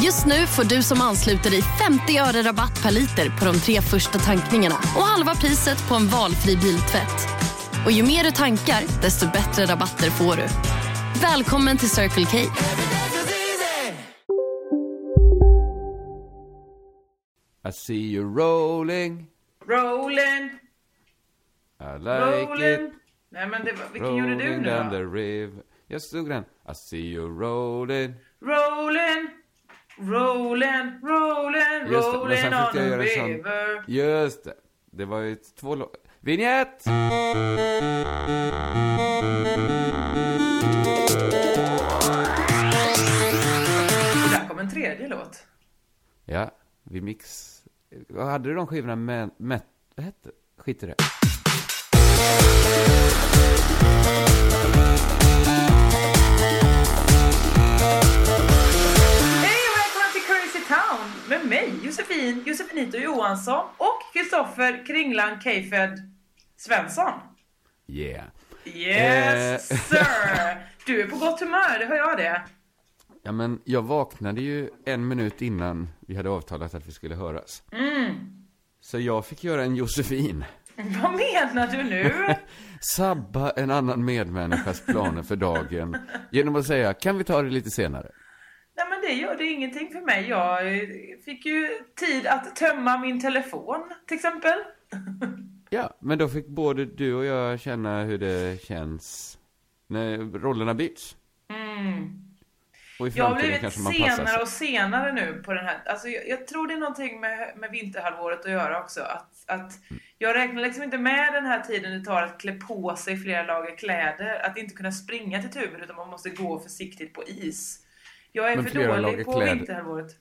Just nu får du som ansluter dig 50 öre rabatt per liter på de tre första tankningarna och halva priset på en valfri biltvätt. Och ju mer du tankar, desto bättre rabatter får du. Välkommen till Circle K. I see you rolling, Rolling, I like rolling. it. Nej men det var, vilken gjorde du Rolling nu down då? the river. Jag stod den. I see you rolling. Rolling, rolling, rolling, rolling on the en sån- river. Just det. Det var ju två lå- Vignett! Där kom en tredje låt. Ja, vi mix... Hade du de skivorna med... med vad hette? Skit i det. Med mig, Josefin, Josefinito Johansson och Kristoffer Kringlan Keifed Svensson. Yeah. Yes Eh. sir! Du är på gott humör, det hör jag det. Ja, men jag vaknade ju en minut innan vi hade avtalat att vi skulle höras. Mm. Så jag fick göra en Josefin. Vad menar du nu? Sabba en annan medmänniskas planer för dagen. Genom att säga, kan vi ta det lite senare? Nej men det gör det ingenting för mig. Jag eh, fick ju tid att tömma min telefon till exempel. Ja, men då fick både du och jag känna hur det känns när rollerna byts. Och i Jag har blivit senare och senare nu på den här. Alltså jag, jag tror det är någonting med, med vinterhalvåret att göra också. Att, att jag räknar liksom inte med den här tiden det tar att klä på sig flera lager kläder. Att inte kunna springa till tuben utan man måste gå försiktigt på is. Jag är Men för dålig på kläder. vinterhalvåret.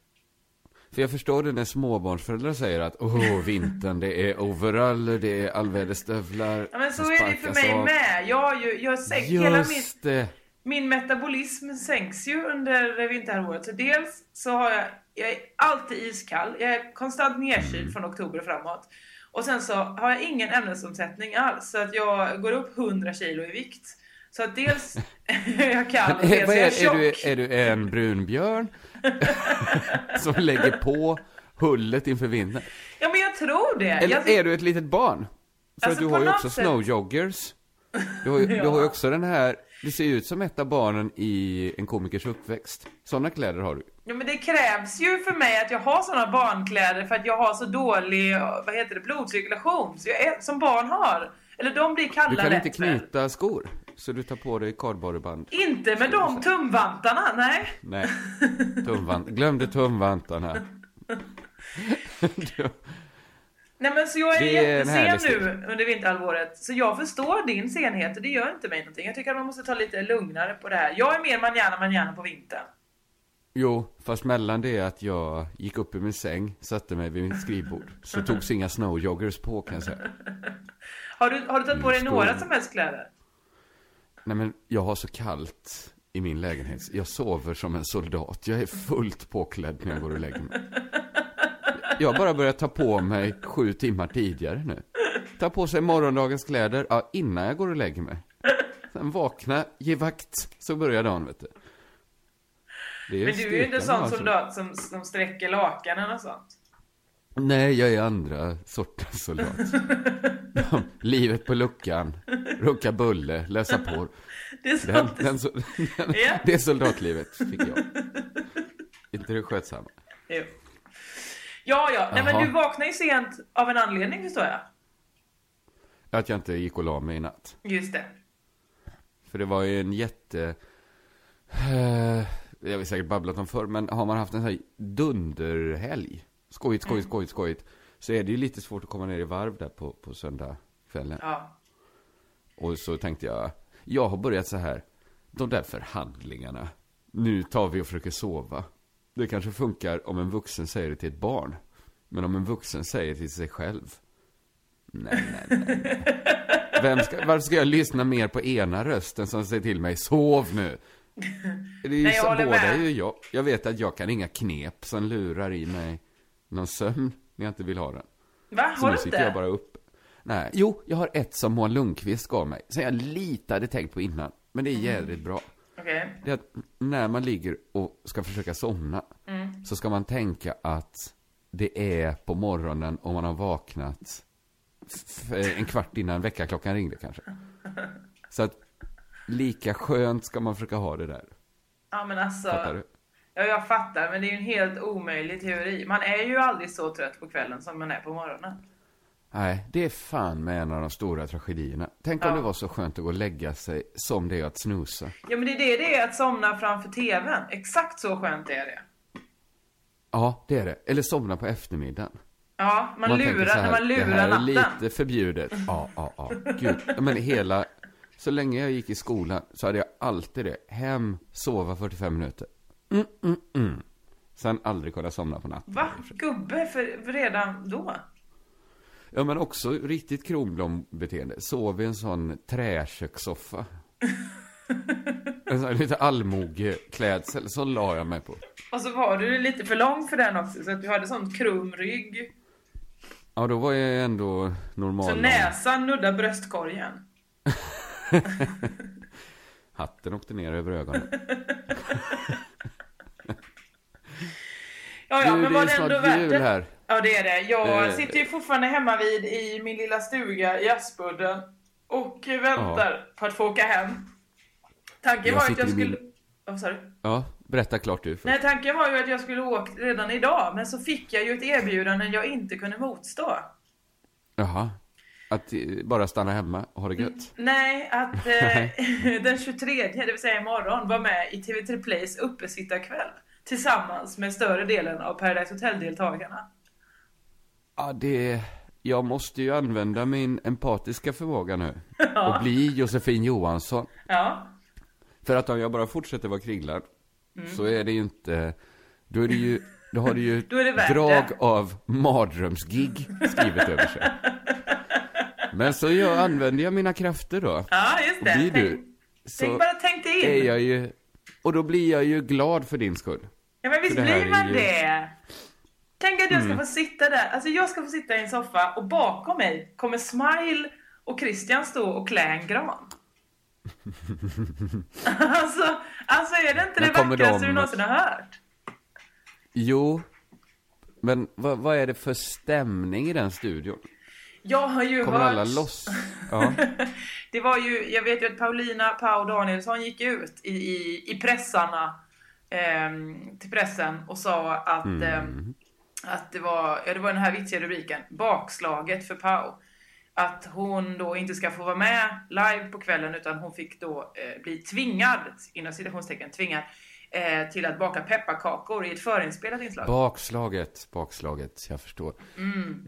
För jag förstår det när småbarnsföräldrar säger att åh, vintern, det är overaller, det är allväderstövlar. Ja men så är det för mig av. med. Jag, har ju, jag sänk, hela min, det. min metabolism sänks ju under vinterhalvåret. Så dels så har jag, jag är alltid iskall. Jag är konstant nedkyld från oktober framåt. Och sen så har jag ingen ämnesomsättning alls. Så att jag går upp 100 kilo i vikt. Så att dels jag och Men, dels vad är är, är, du, är du en brunbjörn? som lägger på hullet inför vintern? Ja men jag tror det. Eller jag, är du ett litet barn? För Alltså, du har ju också sätt- snowjoggers. Du har, ju, du har ju Ja. också den här, det ser ju ut som ett av barnen i en komikers uppväxt. Sådana kläder har du. Ja men det krävs ju för mig att jag har såna barnkläder för att jag har så dålig, vad heter det, blodcirkulation. Så jag är, som barn har. Eller de blir kalla Du kan inte knyta skor. Så du tar på dig kardborreband. Inte med de tumvantarna, nej. Nej, tumvant. glömde tumvantarna. Nej men så jag är, är en jättesen nu under vinterhalvåret. Så jag förstår din senhet och det gör inte mig någonting. Jag tycker att man måste ta lite lugnare på det här. Jag är mer manjana manjana på vintern. Jo, fast mellan det att jag gick upp i min säng, satte mig vid mitt skrivbord, så togs inga snowjoggers på kan jag säga. Har du, har du tagit på dig Mm, några som helst kläder? Nej men, jag har så kallt i min lägenhet. Jag sover som en soldat. Jag är fullt påklädd när jag går och lägger mig. Jag har bara börjat ta på mig sju timmar tidigare nu. Ta på sig morgondagens kläder, ja, innan jag går och lägger mig. Sen vakna, ge vakt, så börjar dagen vet du. Men du är ju inte styrkan sån alltså. soldat som, som sträcker lakanen och sånt. Nej, jag är andra sortens soldat. De, livet på luckan, rucka bulle, läsa på. Det är Den, sånt. den, so- den, Ja. Det soldatlivet fick jag. Inte det skötsamma. Jo. Ja, ja. Nej, men du vaknar ju sent av en anledning förstår jag. Att jag inte gick och la mig i natt. Just det. För det var ju en jätte... eh, Jag har säkert babblat om förr, men har man haft en sån här dunderhelg, skojigt, skojigt, skojigt, skojigt, så är det ju lite svårt att komma ner i varv där på, på söndagskvällen. Ja. Och så tänkte jag, jag har börjat så här, de där förhandlingarna, nu tar vi och försöker sova. Det kanske funkar om en vuxen säger det till ett barn. Men om en vuxen säger det till sig själv, Nej, nej, nej. Vem ska, varför ska jag lyssna mer på ena rösten som säger till mig, sov nu? Det är ju Nej, jag båda med. är ju jag. Jag vet att jag kan inga knep som lurar i mig någon sömn när jag inte vill ha den. Va? Så Har nu du sitter jag inte? bara upp. Nej, jo, jag har ett som Moa Lundqvist gav mig. Som jag lite hade tänkt på innan. Men det är jävligt bra. Okej. Det är att när man ligger och ska försöka somna. Mm. Så ska man tänka att det är på morgonen och man har vaknat f- en kvart innan väckarklockan ringde kanske. Så att lika skönt ska man försöka ha det där. Ja men alltså. Ja jag fattar men det är ju en helt omöjlig teori. Man är ju aldrig så trött på kvällen som man är på morgonen. Nej, det är fan med en av de stora tragedierna. Tänk om Ja. det var så skönt att gå och lägga sig som det är att snusa. Ja men det är det det är att somna framför TVn. Exakt så skönt är det. Ja, det är det. Eller somna på eftermiddagen. Ja, man, tänker lurar, här, när man Det lurar här är natten. lite förbjudet. Ja, ja, ja. Gud. Men hela... Så länge jag gick i skolan så hade jag alltid det. Hem, sova 45 minuter. Mm, mm, mm. Sen aldrig kunna somna på natten. Va? Gubbe för, redan då? Ja, men också riktigt kronblombeteende. Sov i en sån träkökssoffa. en sån lite allmogeklädsel. Så la jag mig på. Och så var du lite för lång för den också så att du hade sån krum rygg. Ja, då var jag ändå normal. Så näsan nuddar bröstkorgen. Hatten åkte ner över ögonen. Ja, ja, du, men det var det ändå värt det? här. Ja, det är det. Jag Eh. sitter ju fortfarande hemma vid i min lilla stuga i Aspudden och väntar på att få åka hem. Tanken Jag var att jag min- skulle... Vad sa du? Ja, berätta klart du först. Nej, tanken var ju att jag skulle åka redan idag, men så fick jag ju ett erbjudande jag inte kunde motstå. Jaha. Att eh, bara stanna hemma och ha det gött? Nej, att eh, den 23, det vill säga imorgon, var med i TV3 Plays uppesittarkväll. Tillsammans med större delen av Paradise Hotel-deltagarna. Ja, det... Jag måste ju använda min empatiska förmåga nu. Och bli Josefin Johansson. Ja, För att om jag bara fortsätter vara kringlad, Mm. så är det ju inte... Då är det ju... Då har det ju är det drag det. av mardrömsgig skrivet över sig. Men så jag, använder jag mina krafter då. ja just Och det. blir tänk, du... Så tänk bara tänk dig är in. jag ju... Och då blir jag ju glad för din skull. Ja men visst blir man ju- Mm. det. Tänk att jag ska få sitta där. Alltså jag ska få sitta i en soffa och bakom mig kommer Smile och Christian stå och klä en gran. alltså, alltså är det inte Men det vackraste de- du någonsin har hört? Jo, men vad, vad är det för stämning i den studion? Jag har ju Kommer hört... alla loss? Ja. Det var ju, jag vet ju att Paulina Pau Danielsson gick ut i, i, i pressarna ehm, till pressen och sa att, Mm. ehm, att det var, ja det var den här vitsiga rubriken, bakslaget för Pau. Att hon då inte ska få vara med live på kvällen utan hon fick då eh, bli tvingad, inom citationstecken tvingad, eh, till att baka pepparkakor i ett förinspelat inslag. Bakslaget, bakslaget, jag förstår.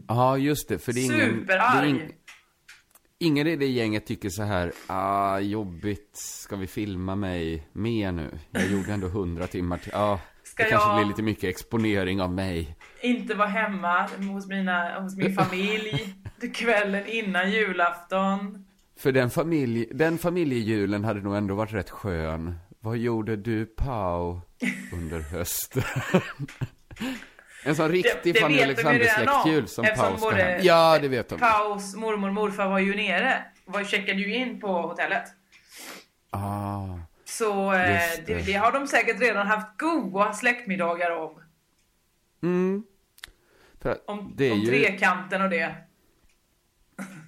Ja, just det, för det är ingen... Mm. Superarg. ing, ingen i det gänget tycker så här, ah, jobbigt, ska vi filma mig mer nu? Jag gjorde ändå hundra timmar till, ah, Ska det kanske blir lite mycket exponering av mig. inte vara hemma hos, mina, hos min familj kvällen innan julafton. För den, familj, den familjejulen hade nog ändå varit rätt skön. Vad gjorde du, Pau, under hösten? en sån riktig Fanny vet de ju redan Alexander-släktjul om, som eftersom Pau ska hem. Ja, det vet de. Paus mormor och morfar var ju nere. Var, checkade ju in på hotellet. Ah, Så eh, det. det. Det, har de säkert redan haft goda släktmiddagar om. att Om, det är om ju... trekanten och det.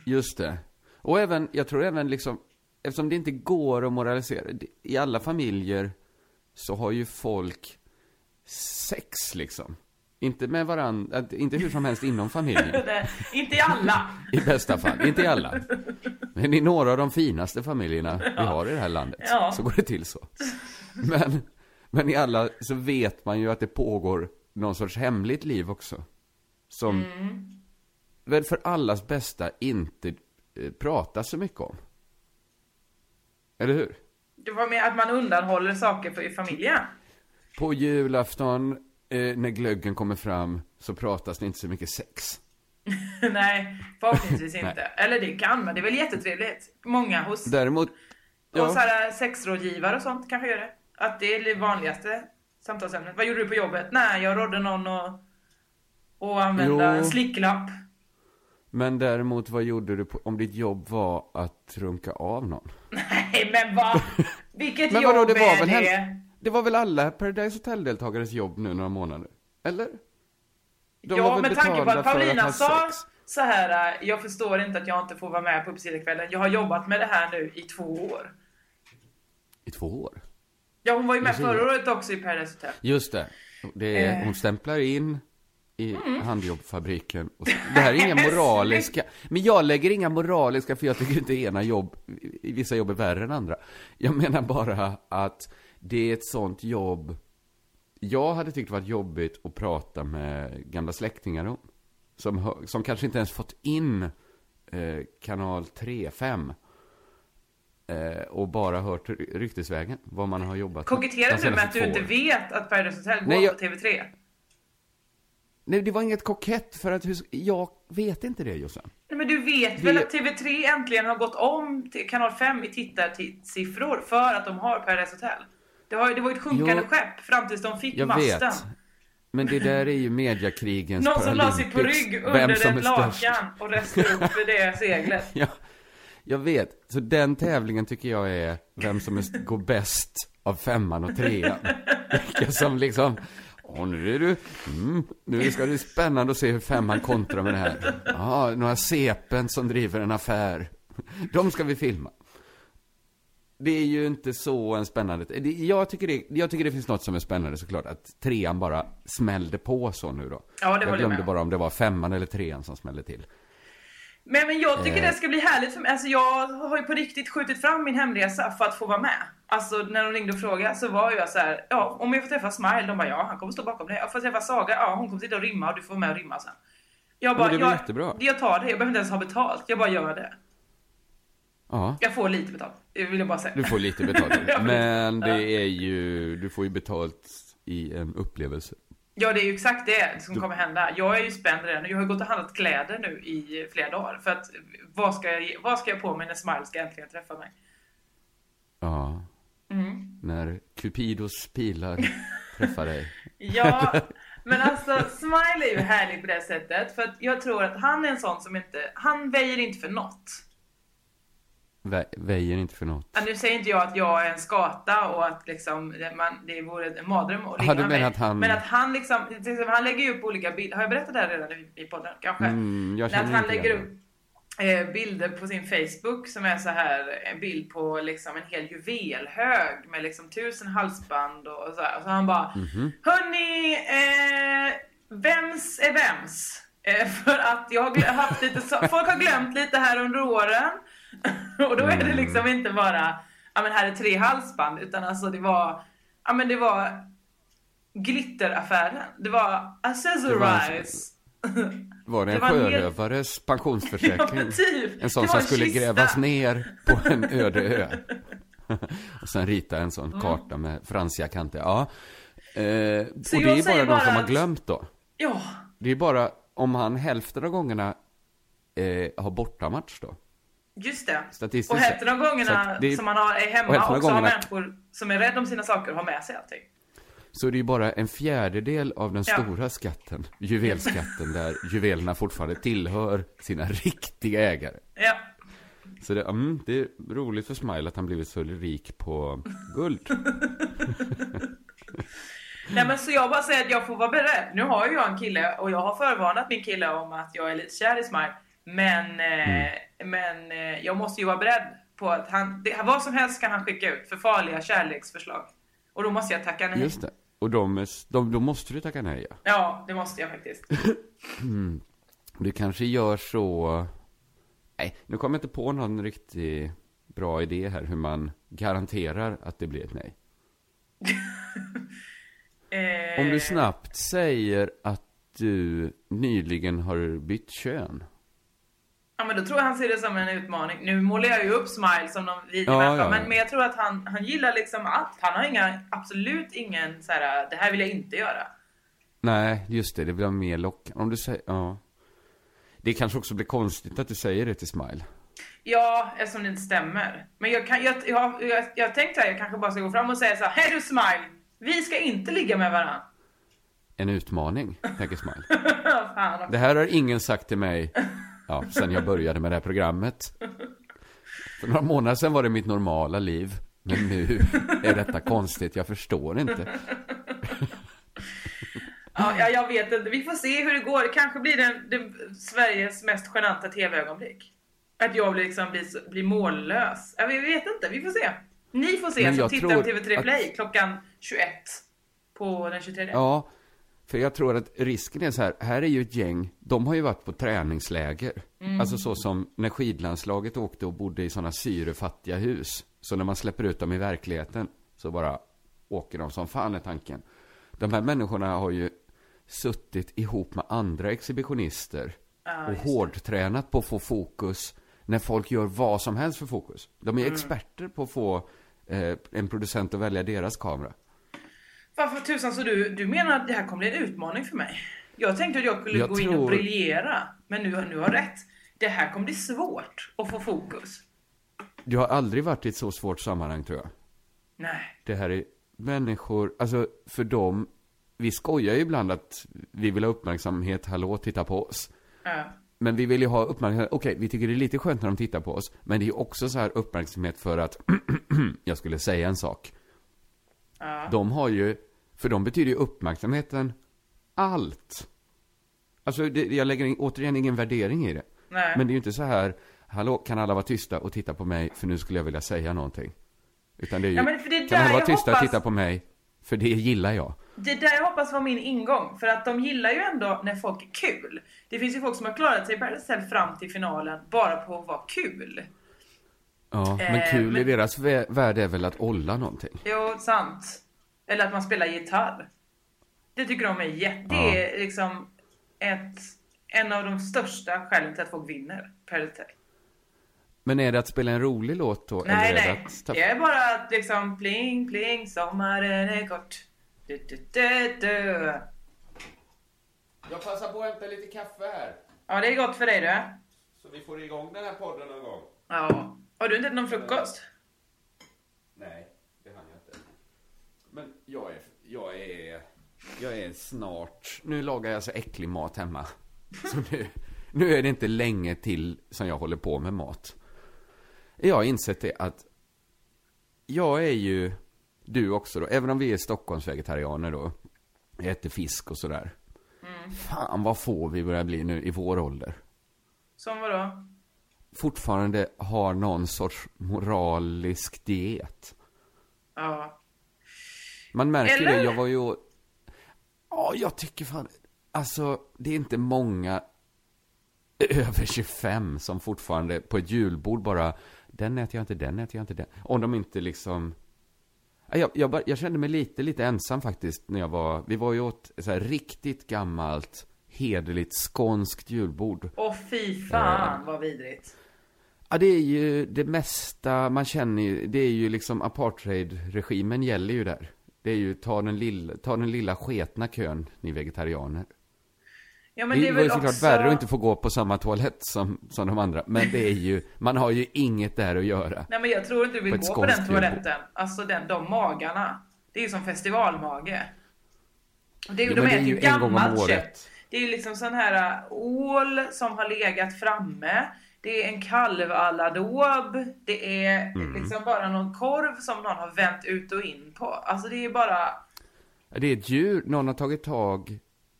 Just det. Och även, jag tror även liksom, eftersom det inte går att moralisera, i alla familjer så har ju folk sex liksom. Inte med varandra, inte hur som helst inom familjen. Inte i alla. I bästa fall, inte i alla. Men i några av de finaste familjerna vi har i det här landet Ja. så går det till så. Men, men i alla så vet man ju att det pågår någon sorts hemligt liv också. Som väl för allas bästa inte eh, pratas så mycket om. Eller hur? Det var med att man undanhåller saker för i familjen. På julafton, eh, när glöggen kommer fram, så pratas det inte så mycket sex. Nej, Förhoppningsvis inte. Eller det kan man, det är väl jättetrevligt. Många hos Däremot, och ja, så här sexrådgivare och sånt kanske gör det. Att det är det vanligaste samtalsämnet. Vad gjorde du på jobbet? Nej, jag rådde någon att och använda Jo. en slicklapp. Men däremot vad gjorde du på, om ditt jobb var att runka av någon? Nej men vad? Vilket Men jobb vadå, det var är väl det? hen- Det var väl alla Paradise Hotel-deltagares jobb nu några månader? Eller? De ja, med tanke på att Paulina ha sa sex? så här, jag förstår inte att jag inte får vara med på uppsidekvällen. Jag har jobbat med det här nu i två år. I två år? Ja, hon var ju med förra året också i Paradise Hotel. Just det. det är, Eh. hon stämplar in i Mm. handjobbfabriken. Och det här är inga moraliska, men jag lägger inga moraliska för jag tycker inte ena jobb, i vissa jobb är värre än andra. Jag menar bara att det är ett sånt jobb, jag hade tyckt varit jobbigt att prata med gamla släktingar om. Som, som kanske inte ens fått in eh, kanal 3, 5. Eh, och bara hört ry- ryktesvägen vad man har jobbat Koketterar de du med att du inte vet att Paradise Hotel går Nej, jag- på TV3? Nej, det var inget kokett för att hur, jag vet inte det Jossan. Nej, men du vet väl att TV3 äntligen har gått om till kanal 5 i tittarsiffror för att de har Paradise Hotel? Det, har, det var ju ett sjunkande Jo. skepp fram tills de fick Jag masten. vet. Men det där är ju mediakrigens Någon som la sig på rygg under ett är störst. lakan och reste upp för det seglet. Ja, jag vet. Så den tävlingen tycker jag är vem som är, går bäst av femman och trean. Vilka som liksom, åh nu är du, mm, nu ska det bli spännande att se hur femman kontrar med det här. Ja, några sepen som driver en affär. De ska vi filma. Det är ju inte så en spännande, det- jag tycker det, jag tycker det finns något som är spännande såklart, att trean bara smällde på så nu då. Ja, det jag jag glömde med. bara om det var femman eller trean som smällde till. Men, men jag tycker Eh. det ska bli härligt för mig. Alltså jag har ju på riktigt skjutit fram min hemresa för att få vara med. Alltså när de ringde och frågade så var jag så här, ja om jag får träffa Smile, de bara ja han kommer stå bakom dig. Jag får träffa Saga, ja hon kommer sitta och rimma och du får vara med och rimma sen. Jag bara, men det jag, jättebra. jag tar det, jag behöver inte ens ha betalt, jag bara gör det. Ja. Jag får lite betalt, vill jag bara säga. Du får lite betalt. Men det är ju, du får ju betalt i en upplevelse. Ja det är ju exakt det som kommer hända. Jag är ju spänd redan. Jag har gått och handlat kläder nu i flera dagar. För att vad ska jag, vad ska jag på mig när Smile ska äntligen träffa mig? Ja. Mm. När Cupidos pilar träffar dig. Ja, men alltså Smile är ju härlig på det sättet. För att jag tror att han är en sån som inte, han väjer inte för något. Vä- väjer inte för något. Ja, nu säger inte jag att jag är en skata och att liksom, det- man, det vore en mardröm att ligga med mig. att han- Men att han liksom, han lägger ju upp olika bilder. Har jag berättat det här redan i, i podden? Kanske? Mm, jag När att känner han inte lägger upp eh, bilder på sin Facebook som är så här en bild på liksom en hel juvelhög med liksom tusen halsband och, och så här. Och så han bara Mhm. Hörni, eh, vems är vems? Eh, för att jag har haft lite folk har glömt lite här under åren. och då är det Mm. liksom inte bara, ja men här är tre halsband, utan alltså det var, ja men det var glitteraffären. Det var accessorize. Var det en det var en hel- sjörövares Ja, pensionsförsäkring? men typ. En sån som var skulle kista. grävas ner på en öde ö. Och sen rita en sån Mm. karta med fransiga kanter. Ja. Eh, och det är bara de som har glömt då. Ja, Det är bara om han hälften av gångerna eh, har bortamatch då. Just det. Statistiskt Och hälften av gångerna är- som man har, är och hemma av också har människor som är rädda om sina saker och har med sig allting. Så det är bara en fjärdedel av den Ja. stora skatten, juvelskatten, där juvelerna fortfarande tillhör sina riktiga ägare. Ja. Så det, mm, det är roligt för Smile att han blivit så rik på guld. Nej men så jag bara säger att jag får vara beredd. Nu har ju jag en kille och jag har förvarnat min kille om att jag är lite kär i Smile. Men, eh, men eh, jag måste ju vara beredd på att han, det, vad som helst kan han skicka ut för farliga kärleksförslag. Och då måste jag tacka nej. Just det. Och de, de, då måste du tacka nej, ja. Ja, det måste jag faktiskt. Du kanske gör så... Nej, nu kommer jag inte på någon riktigt bra idé här hur man garanterar att det blir ett nej. Eh, Om du snabbt säger att du nyligen har bytt kön. Ja men då tror jag han ser det som en utmaning. Nu målar jag ju upp Smile som någon vidrig Ja, människa. ja. Men, men jag tror att han, han gillar liksom allt. Han har inga, absolut ingen så här, det här vill jag inte göra. Nej, just det, det blir mer lockande. Om du säger, ja. Det kanske också blir konstigt att du säger det till Smile. Ja, eftersom det inte stämmer. Men jag, kan, jag, jag, jag, jag tänkte att jag kanske bara ska gå fram och säga så här, Hej du Smile! Vi ska inte ligga med varandra. En utmaning, tänker Smile. Fan. Det här har ingen sagt till mig, ja, sen jag började med det här programmet. För några månader sedan var det mitt normala liv. Men nu är detta konstigt, jag förstår inte. Ja, ja, jag vet inte. Vi får se hur det går. Det kanske blir den, den Sveriges mest genanta tv-ögonblick. Att jag blir, liksom, blir, så- blir mållös. Ja, vi vet inte. Vi får se. Ni får se jag tittar på TV3 att- Play klockan 21 på den 23. Ja, för jag tror att risken är så här, här är ju ett gäng, de har ju varit på träningsläger. Alltså så som när skidlandslaget åkte och bodde i sådana syrefattiga hus. Så när man släpper ut dem i verkligheten så bara åker de som fan är tanken. De här människorna har ju suttit ihop med andra exhibitionister och hårdtränat på att få fokus när folk gör vad som helst för fokus. De är experter på att få eh, en producent att välja deras kamera. Varför tusan så du, du menar att det här kommer bli en utmaning för mig? Jag tänkte att jag skulle Jag gå in och tror- briljera. Men nu, nu har rätt. Det här kommer bli svårt att få fokus. Du har aldrig varit i ett så svårt sammanhang tror jag. Nej. Det här är människor, alltså för dem, vi skojar ju ibland att vi vill ha uppmärksamhet, hallå, titta på oss. Ja. Men vi vill ju ha uppmärksamhet, okej, vi tycker det är lite skönt när de tittar på oss, men det är också så här uppmärksamhet för att, jag skulle säga en sak. Ja. De har ju, för dem betyder ju uppmärksamheten allt. Alltså, det, jag lägger in, återigen ingen värdering i det. Nej. Men det är ju inte så här, hallå, kan alla vara tysta och titta på mig, för nu skulle jag vilja säga någonting. Utan det är ju, Ja, det kan alla vara tysta och hoppas- titta på mig, för det gillar jag. Det där jag hoppas var min ingång. För att de gillar ju ändå när folk är kul. Det finns ju folk som har klarat sig i Paradise fram till finalen bara på att vara kul. Ja, men Eh, kul i men- deras vä- värld är väl att olla någonting. Jo, sant. Eller att man spelar gitarr. Det tycker de är jätte... Det är liksom ett, en av de största skälen till att folk vinner Paradise Hotel. Men är det att spela en rolig låt då? Nej, eller är nej. Det att ta... Det är bara att liksom pling, pling, sommaren är kort. Du, du, du, du. Jag passar på att hämta lite kaffe här, Ja, det är gott för dig du. så vi får igång den här podden någon gång. Ja. Har du inte ätit någon frukost? Nej, det hann jag inte. Men jag är, jag är, jag är snart, nu lagar jag så äcklig mat hemma. Så nu, nu är det inte länge till som jag håller på med mat. Jag har insett det att jag är ju, du också då, även om vi är Stockholmsvegetarianer då, äter fisk och sådär. Fan vad få vi börjar bli nu i vår ålder. Som vadå? Fortfarande har någon sorts moralisk diet. Ja. Man märker Eller? det, jag var ju... Ja, jag tycker fan... Alltså, det är inte många över 25 som fortfarande på ett julbord bara... Den äter jag inte, den äter jag inte, den. Om de inte liksom... Ja, Jag, jag, bara, jag kände mig lite, lite ensam faktiskt när jag var... Vi var ju åt så här riktigt gammalt, hederligt skånskt julbord. Åh fy fan vad vidrigt. Ja, det är ju det mesta man känner ju, det är ju liksom apartheidregimen gäller ju där. Det är ju ta den lilla, ta den lilla sketna kön, ni vegetarianer. Ja men det, det är var ju såklart också... värre att inte få gå på samma toalett som, som de andra. Men det är ju, man har ju inget där att göra. Nej men jag tror inte du vill På gå på den toaletten. Alltså den, de magarna. Det är ju som festivalmage. Det är, Jo, de det äter ju gammalt kött. Det är ju liksom sån här äh, ål som har legat framme. Det är en kalv à la daube. Det är Mm. liksom bara någon korv som någon har vänt ut och in på. Alltså det är bara... Det är ett djur, någon har tagit tag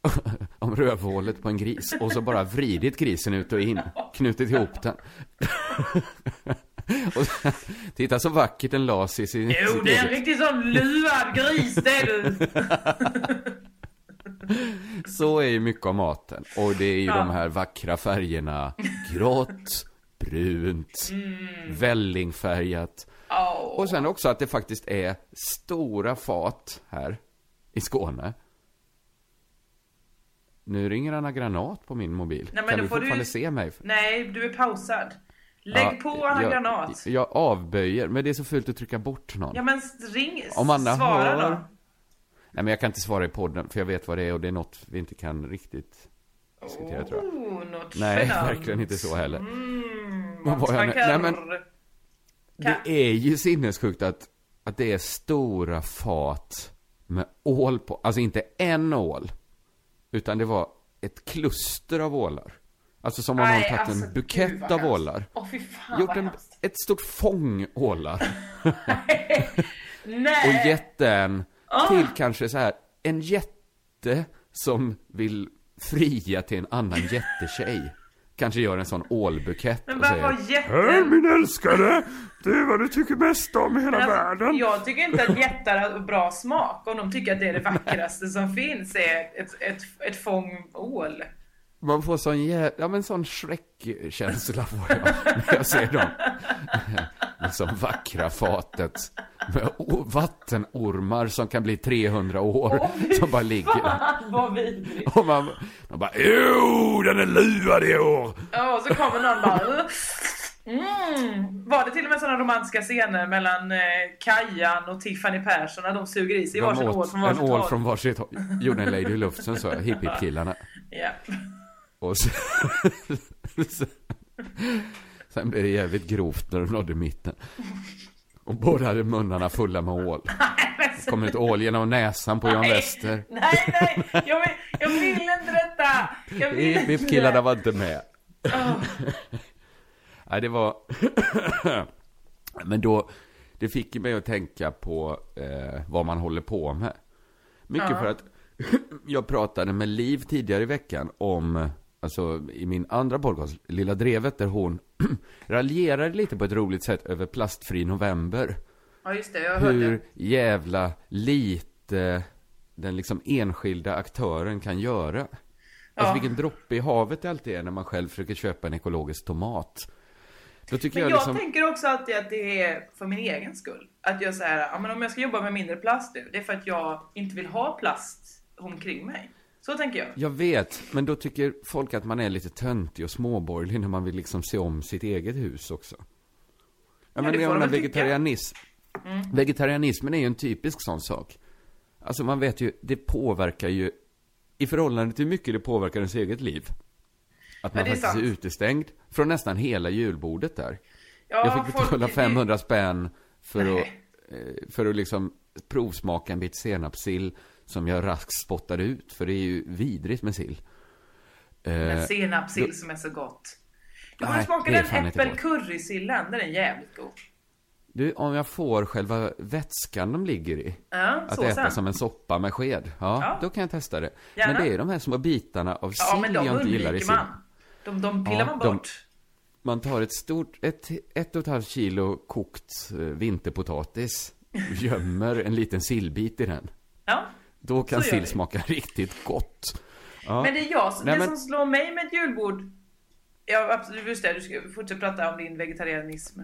om rövhålet på en gris och så bara vridit grisen ut och in, knutit ihop den. och titta så vackert den las i sin... Jo det är en riktig sån luvad gris det är du. Så är ju mycket av maten. Och det är ju Ja. de här vackra färgerna. Grått, brunt, vällingfärgat. Åh. Och sen också att det faktiskt är stora fat här i Skåne. Nu ringer Anna Granat på min mobil. Nej, kan du får du- fortfarande se mig? Nej, du är pausad. Lägg Ja, på Anna jag, Granat. Jag avböjer, men det är så fult att trycka bort någon. Ja men ring, Om Anna svara hör- då. Nej men jag kan inte svara i podden, för jag vet vad det är och det är något vi inte kan riktigt diskutera tror jag. Oh, något Nej, genant. verkligen inte så heller. Mm, Vad var jag nu? Nej, men- Det är ju sinnessjukt att, att det är stora fat med ål på, alltså inte en ål, utan det var ett kluster av ålar. Alltså som om någon tagit alltså, en bukett av ålar. Åh fy fan Gjort en, ett stort fång ålar. Och gett den Ah. till kanske så här, en jätte som vill fria till en annan jättetjej. Kanske gör en sån ålbukett Men och vad säger var Hej jätten? min älskade, det är vad du tycker mest om i hela Alltså, världen. jag tycker inte att jättar har bra smak om de tycker att det är det vackraste som finns är ett, ett, ett fång ål. Man får sån jä... ja men sån Shrek-känsla får jag när jag ser dem. Liksom vackra fatet med vattenormar som kan bli 300 år fy som bara ligger. Fan vad vidrigt. Och man, man bara, jo, den är luvad i år. Ja, och så kommer någon bara... Mm. Var det till och med sådana romantiska scener mellan eh, Kajan och Tiffany Persson när de suger i sig De varsin ål från en varsitt ål håll? från varsitt håll. Gjorde en Lady Lufsen så, hipp-hipp-killarna. Ja. Och sen, sen blev det jävligt grovt när de nådde mitten. Och båda hade munnarna fulla med ål. Det kommer ett ål genom näsan på Jan Nej. Wester. Nej, nej, jag vill, jag vill inte detta! Jag vill inte Hipp-hipp-killarna var inte med. Åh. Nej, det var... Men då, det fick mig att tänka på eh, vad man håller på med. Mycket Ja. för att jag pratade med Liv tidigare i veckan om, alltså i min andra podcast, Lilla Drevet, där hon raljerade lite på ett roligt sätt över plastfri november. Ja, just det, jag hörde. Hur jävla lite den liksom enskilda aktören kan göra. Alltså Ja. vilken droppe i havet det alltid är när man själv försöker köpa en ekologisk tomat. Då tycker Men jag jag liksom... tänker också alltid att det är för min egen skull. Att jag säger, ja men om jag ska jobba med mindre plast nu, det är för att jag inte vill ha plast omkring mig. Så tänker jag. Jag vet, men då tycker folk att man är lite töntig och småborgerlig när man vill liksom se om sitt eget hus också. Ja, men det jag menar tycka. Mm. vegetarianism. Vegetarianismen är ju en typisk sån sak. Alltså man vet ju, det påverkar ju, i förhållande till hur mycket det påverkar ens eget liv. Att man är faktiskt är utestängd från nästan hela julbordet där. Ja, jag fick folk- betala det- 500 spänn för att, Nej. eh, för att liksom provsmaka en bit senapssill som jag raskt spottade ut, för det är ju vidrigt med sill. Eh, Men senapssill som är så gott. Du borde smaka den äppelcurrysillen, den är jävligt god. Du, om jag får själva vätskan de ligger i, Ja, att såsen. äta som en soppa med sked, ja, Ja. då kan jag testa det. Gärna. Men det är de här små bitarna av Ja, sill men de jag inte gillar i sill. man. De, de pillar Ja, man de- bort. Man tar ett stort, ett, ett och ett halvt kilo kokt eh, vinterpotatis, gömmer en liten sillbit i den. Ja. Då kan sill smaka riktigt gott. Ja. Men det är jag, Nej, det men- som slår mig med ett julbord Ja absolut, just det, du ska fortsätta prata om din vegetarianism.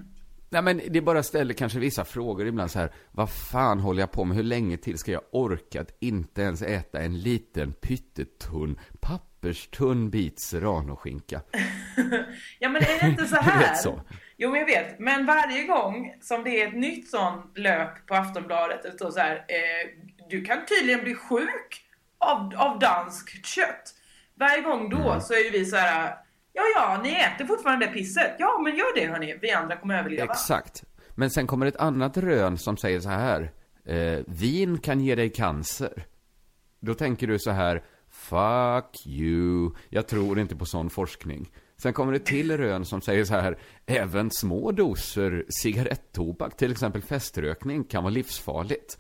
Nej men det bara ställer kanske vissa frågor ibland så här. Vad fan håller jag på med? Hur länge till ska jag orka att inte ens äta en liten pyttetunn, papperstunn bit serranoskinka? Ja men är det inte så här? så. Jo men jag vet, men varje gång som det är ett nytt sån lök på Aftonbladet, det står så här, eh, du kan tydligen bli sjuk av, av danskt kött. Varje gång då Mm. så är ju vi så här, ja ja, ni äter fortfarande det pisset. Ja men gör det hörni, vi andra kommer överleva. Exakt. Men sen kommer ett annat rön som säger så här. Eh, vin kan ge dig cancer. Då tänker du så här. Fuck you. Jag tror inte på sån forskning. Sen kommer det till rön som säger så här. Även små doser cigarettobak, till exempel feströkning, kan vara livsfarligt.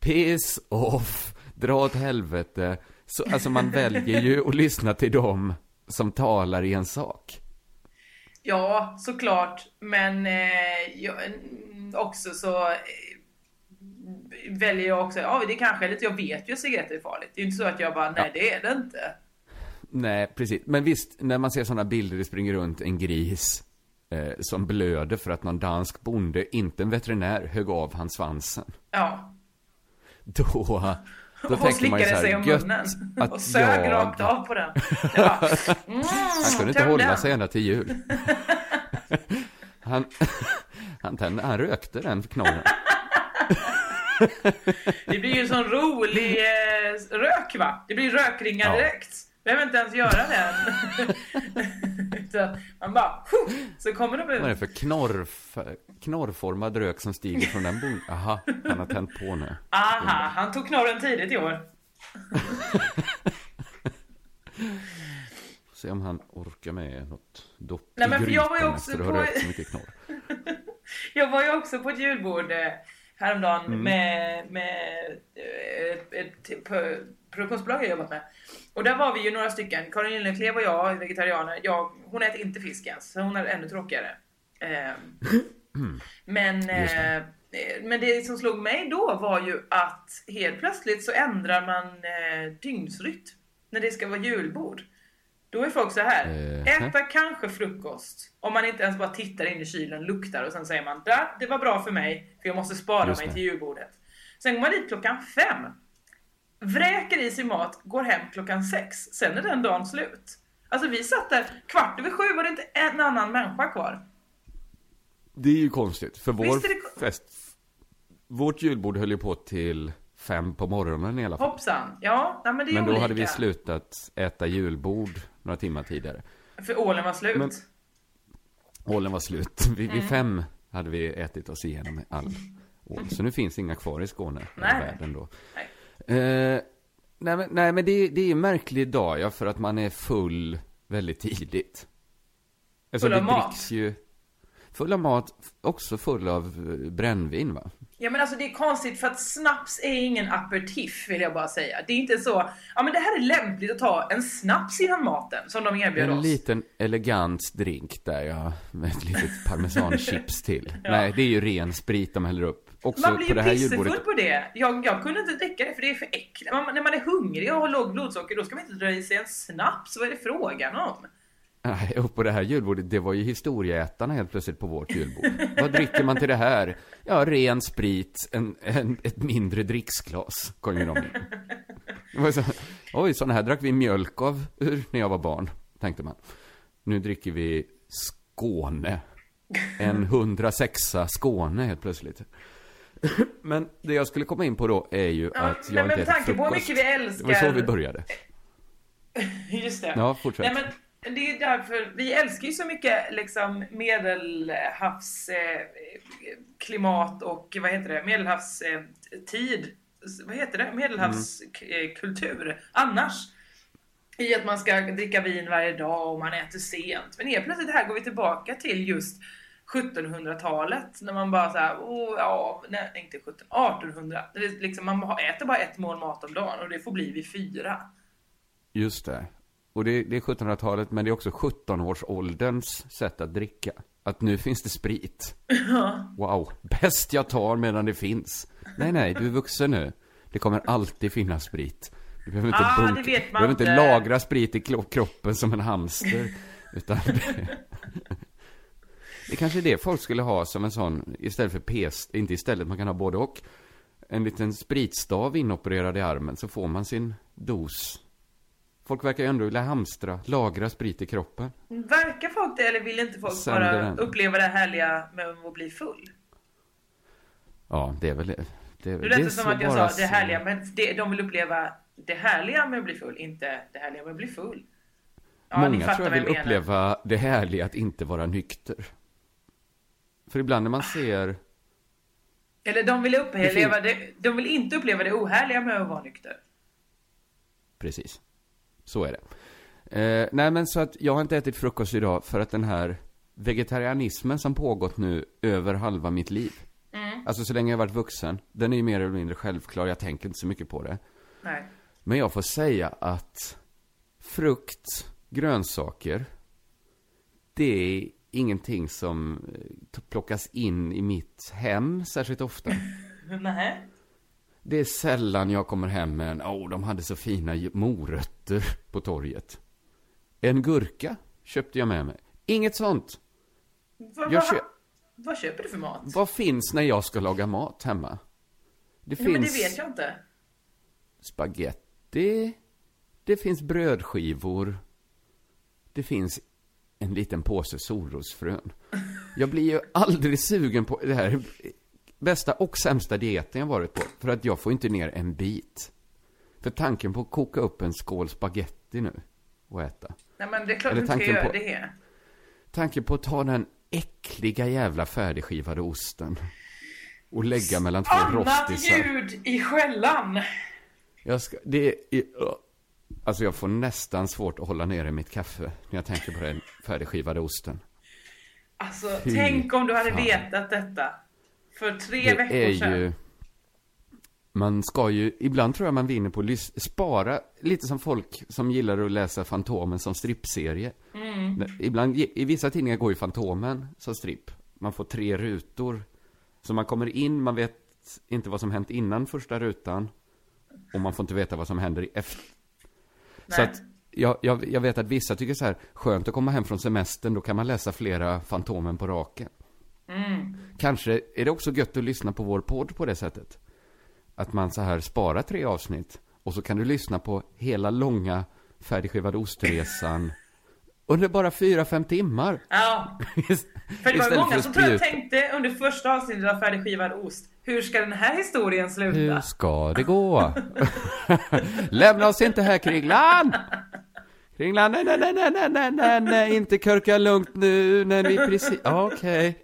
Piss off. Dra åt helvete. Så, alltså man väljer ju att lyssna till dem som talar i en sak. Ja, såklart. Men eh, jag, mm, också så eh, väljer jag också, ja det kanske är lite, jag vet ju att cigaretter är farligt. Det är ju inte så att jag bara, nej det är det inte. Nej, precis. Men visst, när man ser sådana bilder, det springer runt en gris eh, som blöder för att någon dansk bonde, inte en veterinär, högg av hans svansen. Ja. Då, då och tänker man ju så slickade sig om här, munnen. att och sög jag... rakt av på den. Ja. Mm, Han kunde inte hålla den. sig ända till jul. Han, han, tände, han rökte den knorren. Det blir ju en sån rolig eh, rök va? Det blir rökringar Ja. direkt. Behöver inte ens göra det. Utan man bara, "Huh!" så kommer de Vad är det ut. för knorrf, knorrformad rök som stiger från den bonden? Aha, han har tänt på nu. Aha, han tog knorren tidigt i år. Se om han orkar med något dopp Nej, men för jag var ju också efter att ha på- rökt så mycket knorr. Jag var ju också på ett julbord eh, häromdagen Mm. med, med eh, ett, ett p- produktionsbolag jag jobbat med. Och där var vi ju några stycken. Karin Gyllenklev och jag, vegetarianer. Jag, hon äter inte fisk ens, så hon är ännu tråkigare. Eh, men, eh, men det som slog mig då var ju att helt plötsligt så ändrar man eh, dygnsrytm när det ska vara julbord. Då är folk så här. Eh, Äta kanske frukost. Om man inte ens bara tittar in i kylen, luktar och sen säger man "Där, det var bra för mig för jag måste spara Just mig det. till julbordet. Sen går man dit klockan fem. Vräker i sig mat, går hem klockan sex. Sen är den dagen slut. Alltså vi satt där, kvart över sju var det inte en annan människa kvar. Det är ju konstigt, för vår det fest... Vårt julbord höll ju på till fem på morgonen i alla fall. Hoppsan. Ja, nej, men det är Men då olika. hade vi slutat äta julbord några timmar tidigare. För ålen var slut. Men- Ålen var slut. Vid, Mm. vid fem hade vi ätit oss igenom all ål. Så nu finns inga kvar i Skåne. Nej. världen då. Nej. Eh, nej, men, nej, men det, det är en märklig dag, ja, för att man är full väldigt tidigt. Alltså, Full av det mat. ju... Full av mat, också full av eh, brännvin, va? Ja men alltså det är konstigt för att snaps är ingen aperitif vill jag bara säga. Det är inte så, ja men det här är lämpligt att ta en snaps innan maten som de erbjöd En oss. liten elegant drink där, ja. Med ett litet parmesanchips till. Nej, det är ju ren sprit de häller upp. Också Man blir på ju det här pissefull julbordet. på det. Jag, jag kunde inte dricka det för det är för äckligt. Man, när man är hungrig och har lågt blodsocker då ska man inte dra i sig en snaps. Vad är det frågan om? Nej, och på det här julbordet, det var ju historieätarna helt plötsligt på vårt julbord. Vad dricker man till det här? Ja, ren sprit, en, en, ett mindre dricksglas, kom ju de in. Det så, Oj, sådana här drack vi mjölk av när jag var barn, tänkte man. Nu dricker vi Skåne. En 106 Skåne helt plötsligt. Men det jag skulle komma in på då är ju Ja, att men jag med inte äter tanke på hur frukost. mycket vi Det var så älskar- vi började. Just det. Ja, fortsätt. Nej, men det är därför, vi älskar ju så mycket liksom medelhavs eh, och vad heter det, medelhavs eh, vad heter det, medelhavskultur annars. I att man ska dricka vin varje dag och man äter sent. Men helt plötsligt här går vi tillbaka till just 1700-talet när man bara såhär, oh, ja, nej inte 17, 1800. Det är liksom, man äter bara ett mål mat om dagen och det får bli vid fyra. Just det. Och det, det är 1700-talet, men det är också 17-årsålderns sätt att dricka. Att nu finns det sprit. Wow, bäst jag tar medan det finns. Nej, nej, du är vuxen nu. Det kommer alltid finnas sprit. Du behöver inte, Ah, du behöver inte lagra sprit i kroppen som en hamster. Utan det, det kanske är det folk skulle ha som en sån, istället för PS, inte istället, man kan ha både och. En liten spritstav inopererad i armen så får man sin dos. Folk verkar ju ändå vilja hamstra, lagra sprit i kroppen. Verkar folk det eller vill inte folk Sänder bara den. uppleva det härliga med att bli full? Ja, det är väl det. Det, Nu lät det som så att jag sa det härliga, men det, de vill uppleva det härliga med att bli full, inte det härliga med att bli full. Ja, Många tror jag vill uppleva det härliga att inte vara nykter. För ibland när man ser, Eller de vill, uppleva det, de vill inte uppleva det ohärliga med att vara nykter. precis, så är det. Eh, nej men så att jag har inte ätit frukost idag för att den här vegetarianismen som pågått nu över halva mitt liv. Mm. Alltså så länge jag varit vuxen, den är ju mer eller mindre självklar, jag tänker inte så mycket på det. Nej. Men jag får säga att frukt, grönsaker, det är ingenting som eh, plockas in i mitt hem särskilt ofta. Nej. Det är sällan jag kommer hem med en, åh, oh, de hade så fina morötter på torget. En gurka köpte jag med mig. Inget sånt. Vad, Jag vad, kö- vad köper du för mat? Vad finns när jag ska laga mat hemma? Det Nej, men det finns vet jag inte. spaghetti, det finns brödskivor, det finns en liten påse solrosfrön. Jag blir ju aldrig sugen på det här bästa och sämsta dieten jag varit på, för att jag får inte ner en bit. För tanken på att koka upp en skål spaghetti nu, att äta. Nej men det är klart Eller du inte göra på- det. Tanken på att ta den äckliga jävla färdigskivade osten och lägga mellan två Annat rostisar. ljud i skällan. Jag ska, det är, alltså jag får nästan svårt att hålla nere mitt kaffe när jag tänker på den färdigskivade osten. Alltså, Fy tänk om du hade fan. vetat detta. För tre Det veckor är sedan. ju... Man ska ju, ibland tror jag man vinner på att spara, lite som folk som gillar att läsa Fantomen som strippserie. Mm. Ibland, i vissa tidningar går ju Fantomen som stripp. Man får tre rutor. Så man kommer in, man vet inte vad som hänt innan första rutan. Och man får inte veta vad som händer i efter. Så Nej. att, jag, jag, jag vet att vissa tycker så här, skönt att komma hem från semestern, då kan man läsa flera Fantomen på raken. Mm. Kanske är det också gött att lyssna på vår podd på det sättet. Att man så här sparar tre avsnitt och så kan du lyssna på hela långa färdigskivade ostresan under bara fyra, fem timmar. Ja, för det var många som tror jag tänkte under första avsnittet av färdigskivad ost. Hur ska den här historien sluta? Hur ska det gå? Lämna oss inte här, Kringlan! Kringlan, nej, nej, nej, nej, nej, nej, nej, nej, inte körka lugnt nu när vi precis... Okej.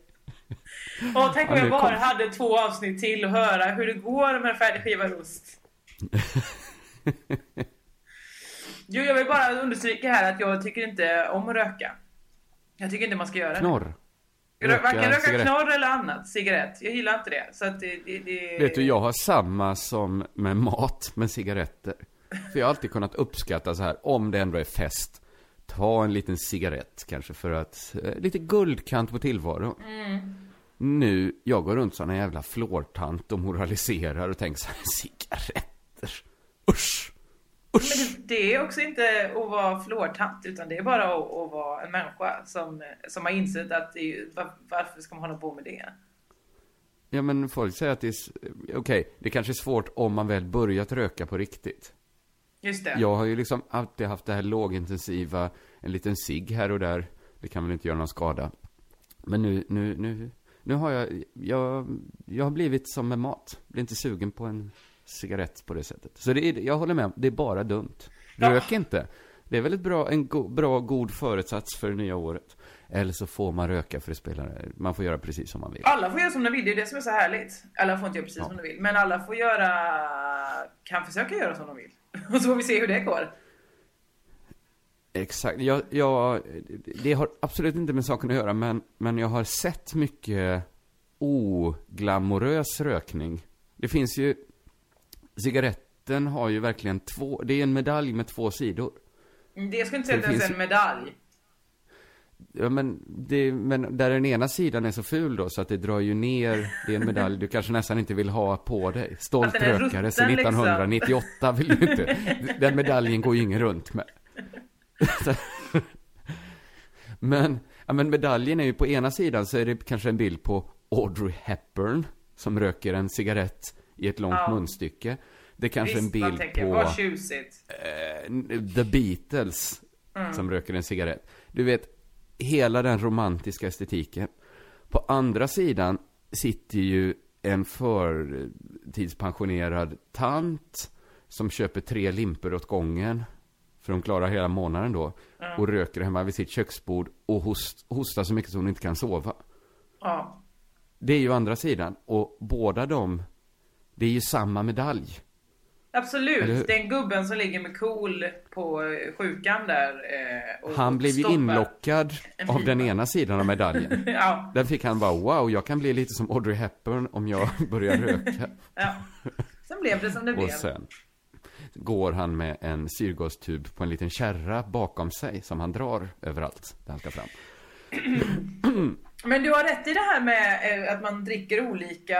Och tänk om Ja, jag bara hade två avsnitt till att höra hur det går med färdigskivad ost. Jo, jag vill bara understryka här att jag tycker inte om att röka. Jag tycker inte man ska göra det. Knorr. Varken röka cigarett. knorr eller annat. Cigarett. Jag gillar inte det. Så att det, det, det... Vet du, jag har samma som med mat, med cigaretter. För jag har alltid kunnat uppskatta så här, om det ändå är fest. Ta en liten cigarett kanske för att, eh, lite guldkant på tillvaron. Nu, jag går runt som en jävla flårtant och moraliserar och tänker så här, cigaretter. Usch! Usch! Men det, är också inte att vara flårtant utan det är bara att, att vara en människa som, som har insett att det är, var, varför ska man hålla på med det? Ja men folk säger att det är, okej, det kanske är svårt om man väl börjat röka på riktigt. Just det. Jag har ju liksom alltid haft det här lågintensiva, en liten cigg här och där. Det kan väl inte göra någon skada. Men nu, nu, nu, nu har jag, jag, jag har blivit som med mat. Blir inte sugen på en cigarett på det sättet. Så det är, jag håller med, det är bara dumt. Rök inte. Det är väl ett bra, en go, bra, god föresats för det nya året. Eller så får man röka för det spelar, man får göra precis som man vill. Alla får göra som de vill, det är det som är så härligt. Alla får inte göra precis Ja. som de vill, men alla får göra, kan försöka göra som de vill. Och så får vi se hur det går. Exakt. Jag, jag, det har absolut inte med saken att göra, men, men jag har sett mycket oglamorös rökning. Det finns ju, cigaretten har ju verkligen två, det är en medalj med två sidor. Det ska inte säga att det är finns- en medalj. Ja, men, det, men där den ena sidan är så ful då, så att det drar ju ner, det är en medalj du kanske nästan inte vill ha på dig. Stolt är rökare sedan rutten, liksom. 1998 vill du inte. Den medaljen går ju ingen runt med. Men, ja, men medaljen är ju på ena sidan så är det kanske en bild på Audrey Hepburn som röker en cigarett i ett långt Ja. munstycke. Det är kanske en Visst, man bild tänker, på eh, The Beatles som röker en cigarett. Du vet, hela den romantiska estetiken. På andra sidan sitter ju en förtidspensionerad tant som köper tre limper åt gången. För de klarar hela månaden då. Och röker hemma vid sitt köksbord och host, hostar så mycket så hon inte kan sova. Ja. Det är ju andra sidan. Och båda de, det är ju samma medalj. Absolut. Den gubben som ligger med KOL på eh, sjukan där. eh, Han blev ju inlockad av den ena sidan av medaljen. ja, Där fick han bara, wow, jag kan bli lite som Audrey Hepburn om jag börjar röka. ja. Sen blev det som det blev. Och sen går han med en syrgastub på en liten kärra bakom sig som han drar överallt där han ska fram. Men du har rätt i det här med eh, att man dricker olika,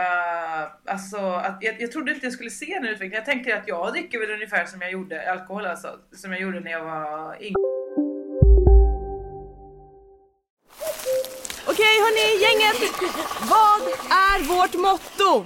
alltså att, jag, jag trodde inte jag skulle se den utvecklingen. Jag tänker att jag dricker väl ungefär som jag gjorde, alkohol alltså, som jag gjorde när jag var yngre. Okej hörni, gänget! Vad är vårt motto?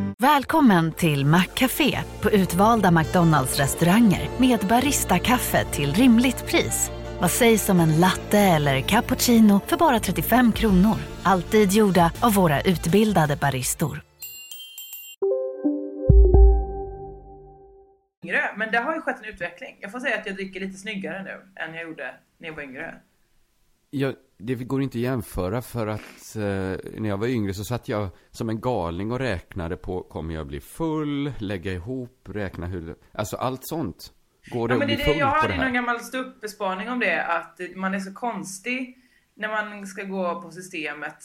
Välkommen till Maccafé på utvalda McDonalds restauranger med Baristakaffe till rimligt pris. Vad sägs om en latte eller cappuccino för bara 35 kronor? Alltid gjorda av våra utbildade baristor. Men det har ju skett en utveckling. Jag får säga att jag dricker lite snyggare nu än jag gjorde när jag var yngre. Jag, det går inte att jämföra för att eh, när jag var yngre så satt jag som en galning och räknade på kommer jag bli full, lägga ihop, räkna hur, alltså allt sånt. Går det Ja, men det bli är det, full jag på hade det någon här? gammal ståuppbespaning om det, att man är så konstig när man ska gå på systemet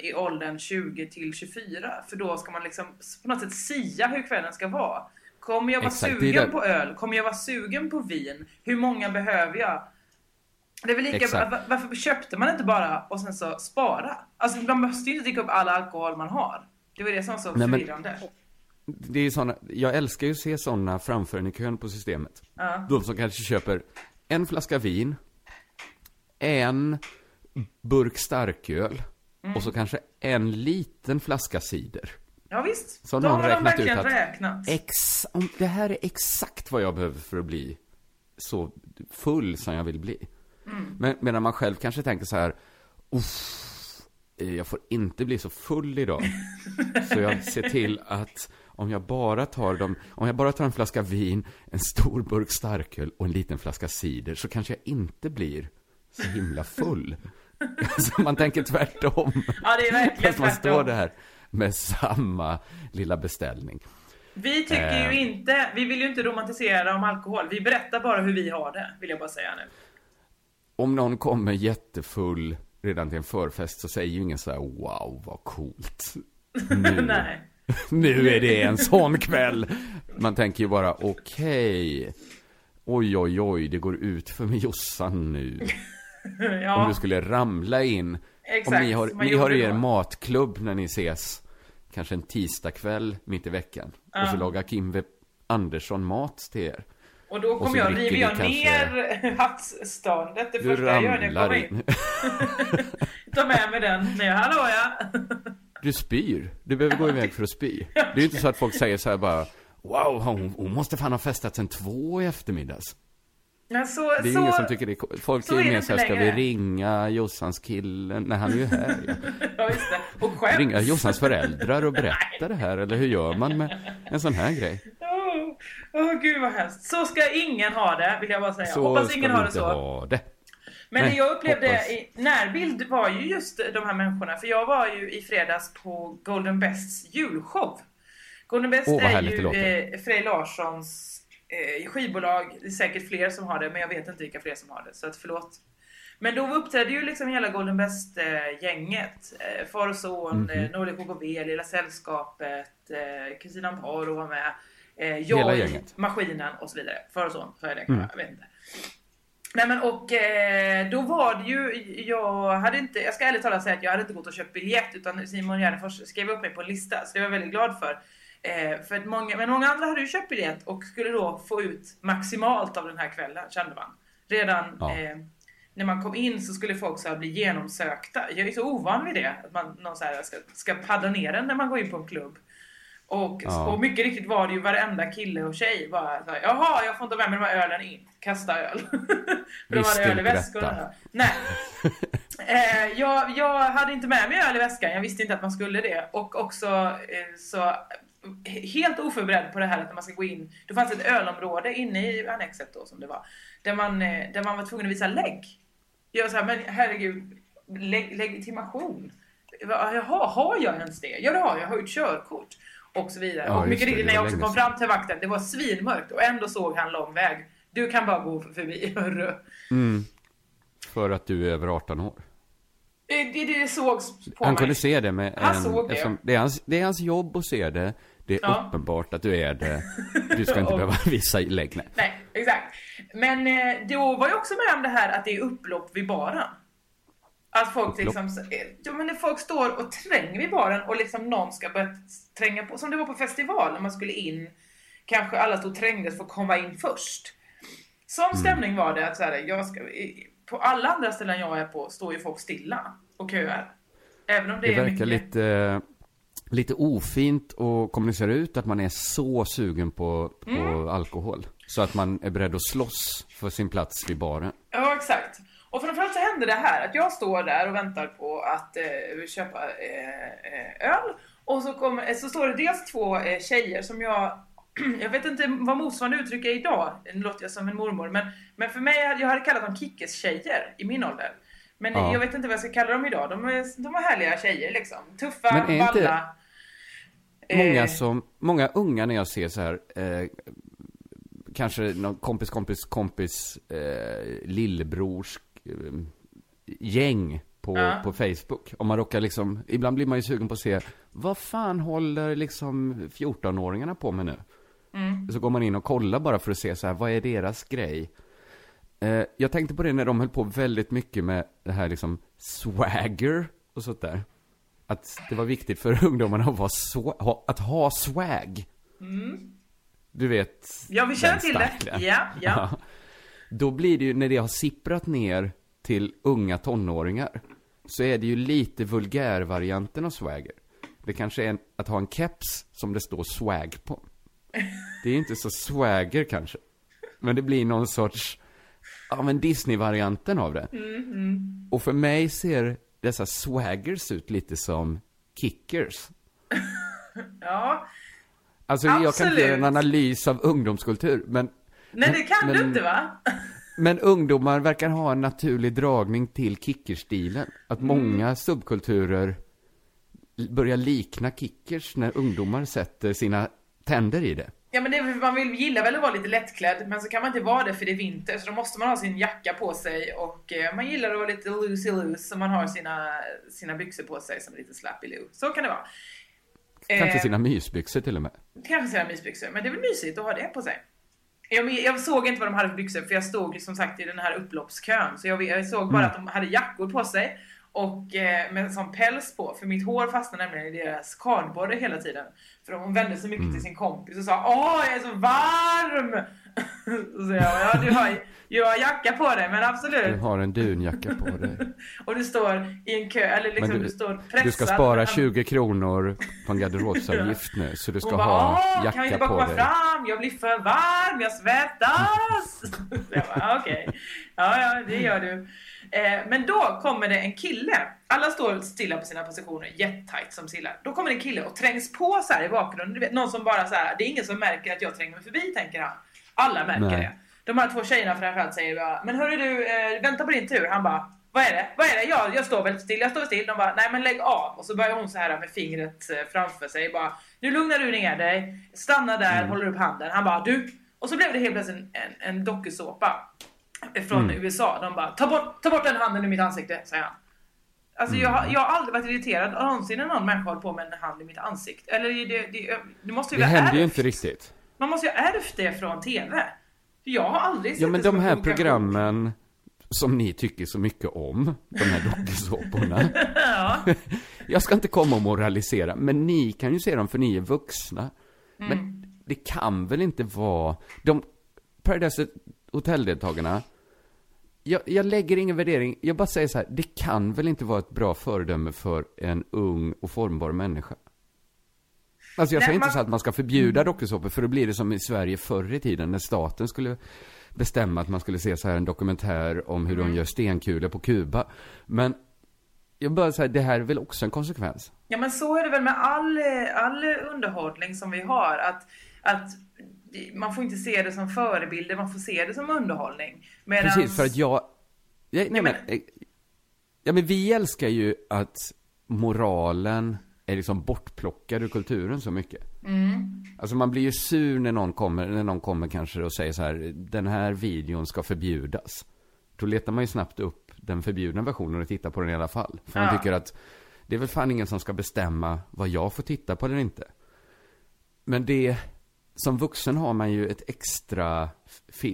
i åldern 20 till 24. För då ska man liksom på något sätt sia hur kvällen ska vara. Kommer jag vara Exakt, det sugen det- på öl? Kommer jag vara sugen på vin? Hur många behöver jag? Det är väl lika Exakt. bra, varför köpte man inte bara och sen så spara? Alltså man måste ju inte dricka upp all alkohol man har. Det var det som var så Nej, men- förvirrande. Det är såna, jag älskar ju att se sådana framför en i kön på systemet. Ja. De som kanske köper en flaska vin, en burk starköl Mm. och så kanske en liten flaska cider. Ja visst, Så då någon har de räknat ut verkligen att räknat. ex, det här är exakt vad jag behöver för att bli så full som jag vill bli. Mm. Men medan man själv kanske tänker så här, "Uff, eh, jag får inte bli så full idag. så jag ser till att om jag bara tar dem, om jag bara tar en flaska vin, en stor burk starköl och en liten flaska cider så kanske jag inte blir så himla full. så man tänker tvärtom. Ja, det är verkligen Fast man tvärtom. står där med samma lilla beställning. Vi tycker Eh. ju inte, vi vill ju inte romantisera om alkohol. Vi berättar bara hur vi har det, vill jag bara säga nu. Om någon kommer jättefull redan till en förfest så säger ju ingen så här wow vad coolt. Nu, nu är det en sån kväll. Man tänker ju bara okej. Oj oj oj det går ut för med Jossan nu. Ja, Om du skulle ramla in. exakt. Om ni har, ni har er då. matklubb när ni ses. Kanske en tisdagkväll mitt i veckan. Och så lagar Kim V. Andersson mat till er. Och då kommer jag, river jag ner hattståndet det Du första jag gör när jag kommer in. in. Ta med mig den jag, hallå ja. Du spyr. Du behöver gå iväg för att spy. Det är ju inte så att folk säger så här bara Wow, hon, hon måste fan ha festat sen två i eftermiddags. Så, Det är så, ingen som tycker det är Folk så är det mer inte så här, ska vi längre." ringa Jossans kille? Nej, han är ju här. Ja. Ja, just det. Och skäms. Ringa Jossans föräldrar och berätta det här, eller hur gör man med en sån här grej? Åh, åh, gud vad hemskt. Så ska ingen ha det, vill jag bara säga. Så Hoppas ingen har det så. ha det. Men Nej, det jag upplevde hoppas. i närbild var ju just de här människorna. För jag var ju i fredags på Golden Bests julshow. Golden Best vad är ju eh, Frej Larssons eh, skivbolag. Det är säkert fler som har det, men jag vet inte vilka fler som har det. Så att förlåt. Men då uppträdde ju liksom hela Golden Best-gänget. Eh, Far och son, Mhm. eh, Nordic KKV, Lilla Sällskapet, eh, Kristina Amparo var med. Eh. Mm. Maskinen och så vidare. Far och son, har jag det Jag vet inte. Nej men och eh, då var det ju, jag hade inte, jag ska ärligt talat säga att jag hade inte gått och köpt biljett utan Simon Gärdenfors skrev upp mig på en lista så det var jag väldigt glad för. Eh, för att många, men många andra hade ju köpt biljett och skulle då få ut maximalt av den här kvällen kände man. Redan Ja. eh, när man kom in så skulle folk så här bli genomsökta. Jag är så ovan vid det, att man någon så här ska, ska paddla ner en när man går in på en klubb. Och, Ja. och mycket riktigt var det ju varenda kille och tjej bara så här, Jaha, jag får inte med mig de här ölen in. Kasta öl. För de Visste hade öl i väskorna. Nej. eh, jag, jag hade inte med mig öl i väskan. Jag visste inte att man skulle det. Och också eh, så helt oförberedd på det här att när man ska gå in. Det fanns ett ölområde inne i annexet då som det var. Där man, eh, där man var tvungen att visa lägg. Jag sa men herregud, leg legitimation. Jaha, har jag ens det? Ja det har jag, jag har ju ett körkort. Och så vidare. Ja, och mycket riktigt när jag också kom fram till vakten, det var svinmörkt och ändå såg han lång väg. Du kan bara gå förbi, hörru. För att du är över 18 år. Det, det, det sågs på Han mig. kunde se det med Han en... såg det. Det är, hans, det är hans jobb att se det. Det är Ja. uppenbart att du är det. Du ska inte Och- behöva visa lägg. Nej. Nej, exakt. Men eh, då var jag också med om det här att det är upplopp vid baren. Att folk liksom, eh, ja men när folk står och tränger vid baren och liksom någon ska börja tränga på, som det var på festival när man skulle in kanske alla stod och trängdes för att komma in först. Sån stämning var det att så här, jag ska, på alla andra ställen jag är på står ju folk stilla och köar. Även om det, Det är verkar mycket... lite, lite ofint att kommunicera ut att man är så sugen på, på Mm. alkohol. Så att man är beredd att slåss för sin plats vid baren. Ja, exakt. Och framförallt så hände det här att jag står där och väntar på att eh, köpa eh, eh, öl. Och så, kommer, så står det dels två eh, tjejer som jag jag vet inte vad motsvarande uttryck är idag. Nu låter jag som en mormor. Men, men för mig, jag hade kallat dem kickes-tjejer i min ålder. Men Ja. jag vet inte vad jag ska kalla dem idag. De är, de är härliga tjejer liksom. Tuffa, Men är inte- balla. Många Eh, som, många unga när jag ser så här, eh, kanske någon kompis, kompis, kompis, eh, lillebrors eh, gäng på, Ja. på Facebook. Om man råkar liksom, ibland blir man ju sugen på att se, vad fan håller liksom 14-åringarna på med nu? Så går man in och kollar bara för att se så här, vad är deras grej? Eh, jag tänkte på det när de höll på väldigt mycket med det här liksom swagger och sånt där. Att det var viktigt för ungdomarna att, vara swa- ha, att ha swag. Du vet. Ja, vi känner till det. Ja, ja. Då blir det ju, när det har sipprat ner till unga tonåringar, så är det ju lite vulgärvarianten av swagger. Det kanske är en, att ha en keps som det står swag på. Det är inte så swagger kanske. Men det blir någon sorts, ja men Disney-varianten av det. Och för mig ser dessa swaggers ut lite som kickers. ja. Alltså jag kan inte Absolut. göra en analys av ungdomskultur, men Nej, det kan Men- du inte va? Men ungdomar verkar ha en naturlig dragning till kickerstilen. Att Mm. många subkulturer börjar likna kickers när ungdomar sätter sina tänder i det. Ja men det, man vill, gillar väl att vara lite lättklädd men så kan man inte vara det för det är vinter så då måste man ha sin jacka på sig och eh, man gillar att vara lite loosey loose så man har sina, sina byxor på sig som lite slappy loo. Så kan det vara. Kanske Eh, sina mysbyxor till och med. Kanske sina mysbyxor, men det är väl mysigt att ha det på sig. Jag, jag såg inte vad de hade för byxor för jag stod som sagt i den här upploppskön så jag, jag såg bara att de hade jackor på sig och eh, med sån päls på för mitt hår fastnade nämligen i deras kardborre hela tiden. För hon vände sig mycket till sin kompis och sa Åh jag är så varm! Så jag ja du har, du har jacka på dig men Du absolut. har en dunjacka på dig. Och du står i en kö, eller liksom du, du, står pressad. du ska spara 20 kronor på en garderobsavgift nu, så du ska bara, ha Åh, kan vi inte jacka bara på komma dig. fram? Jag blir för varm, jag svettas! Så jag bara, okej. Ja, ja, det gör du. Eh, men då kommer det en kille. Alla står stilla på sina positioner, jättetajt som sillar. Då kommer det en kille och trängs på så här i bakgrunden. Du vet, någon som bara så här, det är ingen som märker att jag tränger mig förbi, tänker han. Alla märker Nej. det. De här två tjejerna framförallt säger bara, men hörru du, eh, vänta på din tur. Han bara, vad är det? Vad är det? Jag, jag står väl still, jag står still. De bara, nej men lägg av. Och så börjar hon så här med fingret eh, framför sig. Bara, nu lugnar du ner dig. Stanna där, Mm. håller upp handen. Han bara, du. Och så blev det helt plötsligt en, en, en dokusåpa. Från Mm. USA. De bara, ta bort, ta bort den handen ur mitt ansikte, säger han. Alltså jag, har- jag har aldrig varit irriterad någonsin när någon människa hållit på med en hand i mitt ansikte. Eller det, det, det måste ju Det händer ju inte riktigt. Man måste ju ha ärvt det från TV. För jag har aldrig sett Ja men de här programmen som ni tycker så mycket om, de här dokusåporna. Ja. Jag ska inte komma och moralisera, men ni kan ju se dem för ni är vuxna. Men Mm. det kan väl inte vara... De Paradise Hotel-deltagarna, jag, jag lägger ingen värdering, jag bara säger så här, det kan väl inte vara ett bra föredöme för en ung och formbar människa? Alltså jag Nej, säger inte man- så att man ska förbjuda dokusåpor, för då blir det som i Sverige förr i tiden, när staten skulle bestämma att man skulle se så här en dokumentär om hur Mm. de gör stenkulor på Kuba. Men jag bara säger, det här är väl också en konsekvens? Ja men så är det väl med all, all underhållning som vi har. Att, att man får inte se det som förebilder, man får se det som underhållning. Medans, Precis, för att jag... jag nej, Ja, men, men- ja, men vi älskar ju att moralen är liksom bortplockad ur kulturen så mycket. Mm. Alltså man blir ju sur när någon kommer, när någon kommer kanske och säger så här, den här videon ska förbjudas. Då letar man ju snabbt upp den förbjudna versionen och tittar på den i alla fall. För man Ja. tycker att det är väl fan ingen som ska bestämma vad jag får titta på eller inte. Men det, som vuxen har man ju ett extra,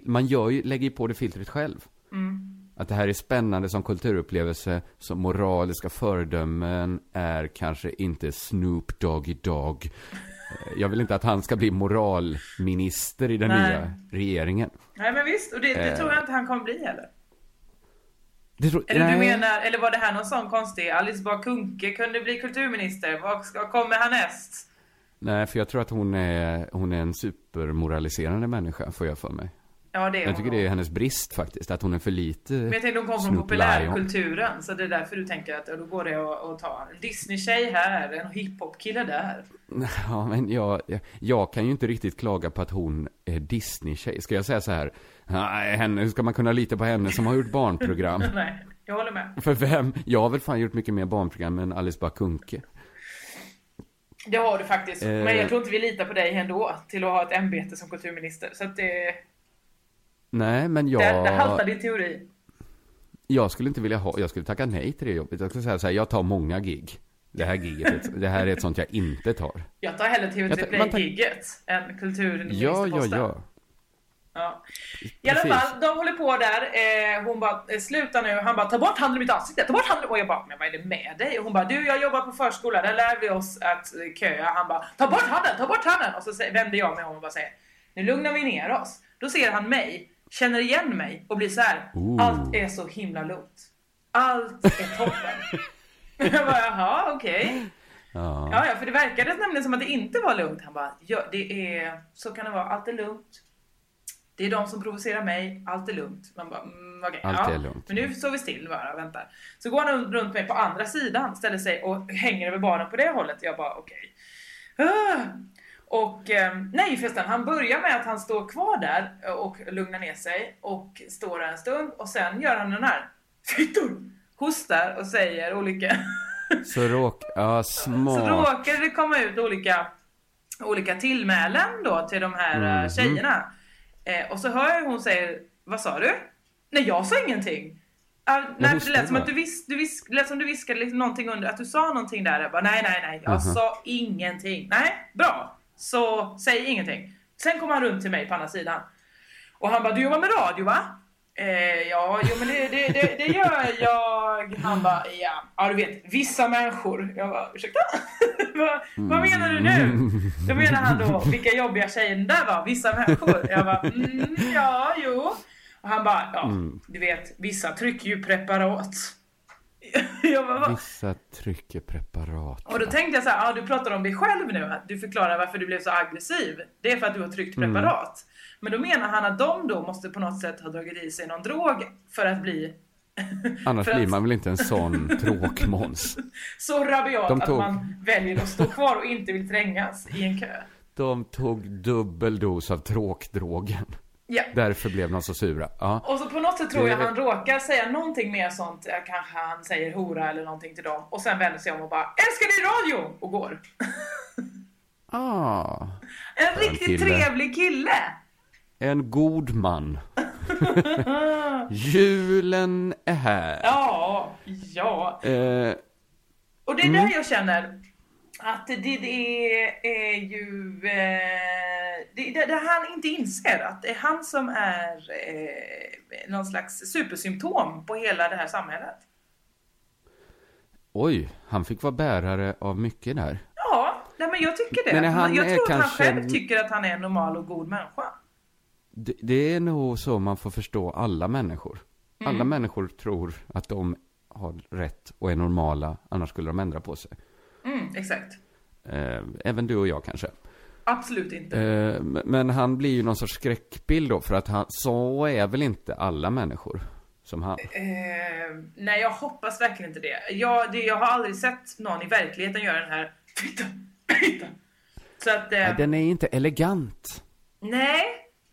man gör ju, lägger ju på det filtret själv. Att det här är spännande som kulturupplevelse, som moraliska föredömen är kanske inte Snoop Doggy Dogg. Jag vill inte att han ska bli moralminister i den Nej. nya regeringen. Nej men visst, och det, det Eh. tror jag inte han kommer bli heller. Tror, Eller du menar, eller var det här någon sån konstig, Alice Bah Kuhnke kunde bli kulturminister, vad kommer härnäst? Nej, för jag tror att hon är, hon är en supermoraliserande människa, får jag för mig. Ja det är Jag tycker det är hennes brist faktiskt, att hon är för lite Men jag tänkte hon kom från populärkulturen, så det är därför du tänker att ja, då går det att, att ta en Disney-tjej här, en hiphop-kille där. Ja, men jag, jag, jag kan ju inte riktigt klaga på att hon är Disney-tjej. Ska jag säga så här, nej, henne, hur ska man kunna lita på henne som har gjort barnprogram? Nej, jag håller med. För vem? Jag har väl fan gjort mycket mer barnprogram än Alice Bah Kuhnke. Det har du faktiskt. Eh. Men jag tror inte vi litar på dig ändå till att ha ett ämbete som kulturminister. Så att det, Nej, men jag... där, där haltar din teori. Jag skulle inte vilja ha, jag skulle tacka nej till det jobbet. Jag skulle säga så här, jag tar många gig. Det här giget, det här är ett sånt jag inte tar. Jag tar hellre Jag TV3 tar- man tar- Play-giget än Ja, ja, kulturministerposten. ja. Ja. I alla fall, de håller på där. Eh, hon bara, eh, sluta nu. Han bara, ta bort handen i mitt ansikte, ta bort handen. Och jag bara, men vad är det med dig? Och hon bara, du jag jobbar på förskola, där lär vi oss att köa. Han bara, ta bort handen, ta bort handen. Och så vänder jag mig om och bara säger, nu lugnar vi ner oss. Då ser han mig, känner igen mig och blir så här, Ooh. allt är så himla lugnt. Allt är toppen. jag bara, jaha okej. ja. Ja, ja, för det verkade nämligen som att det inte var lugnt. Han bara, ja, det är, så kan det vara, allt är lugnt. Det är de som provocerar mig, allt är lugnt. Man bara, mm, okej, Allt ja. är lugnt. Men nu står vi still bara, väntar. Så går han runt mig på andra sidan, ställer sig och hänger över baren på det hållet. Jag bara, okej. Ah. Och eh, nej förresten, han börjar med att han står kvar där och lugnar ner sig och står där en stund och sen gör han den här Fittor! Hostar och säger olika Så råk, ja, så råkade det komma ut olika, olika tillmälen då till de här Mhm. mm. tjejerna. Eh, och så hör jag hon säger, vad sa du? Nej jag sa ingenting. Ah, nej, det lät som att du, vis, du vis, lät som du viskade liksom någonting under, att du sa någonting där. Jag bara, nej nej nej, jag Mhm. sa ingenting. Nej, bra. Så säg ingenting. Sen kom han runt till mig på andra sidan. Och han bara, du jobbar med radio va? Eh, ja, jo men det, det, det, det gör jag. Han bara, ja, ja du vet, vissa människor. Jag bara, ursäkta? vad, vad menar du nu? Då menar han då, vilka jobbiga tjejer den där var, vissa människor. Jag bara, mm, ja, jo. Och han bara, ja, du vet, vissa trycker ju preparat. Bara? Vissa trycker preparat. och då tänkte jag så här, ah, du pratar om dig själv nu, att du förklarar varför du blev så aggressiv. Det är för att du har tryckt preparat. Men då menar han att de då måste på något sätt ha dragit i sig någon drog för att bli Annars att- blir man väl inte en sån tråkmåns. så rabiat tog- att man väljer att stå kvar och inte vill trängas i en kö. De tog dubbel dos av tråkdrogen. Ja. Därför blev de så sura. Ja. Och så på något sätt tror jag han råkar säga någonting mer sånt, kanske han säger hora eller någonting till dem och sen vänder sig om och bara älskar din radio och går. Ah, En riktigt kille. trevlig kille. en god man. Julen är här. Ja, ja. Eh, Och det är Mm. där jag känner att det, det är ju eh, det, det, det han inte inser att det är han som är eh, någon slags supersymptom på hela det här samhället. oj, han fick vara bärare av mycket där. Ja, nej, men jag tycker det. Men är han jag tror att han kanske- själv tycker att han är en normal och god människa. Det, det är nog så man får förstå alla människor. Alla Mm. människor tror att de har rätt och är normala, annars skulle de ändra på sig. Mm, exakt. Eh, även du och jag kanske. Absolut inte. Eh, men han blir ju någon sorts skräckbild då, för att han, så är väl inte alla människor som han. Eh, nej, jag hoppas verkligen inte det. Jag, det. jag har aldrig sett någon i verkligheten göra den här Titta, titta. Så att, Nej, Den är inte elegant. nej,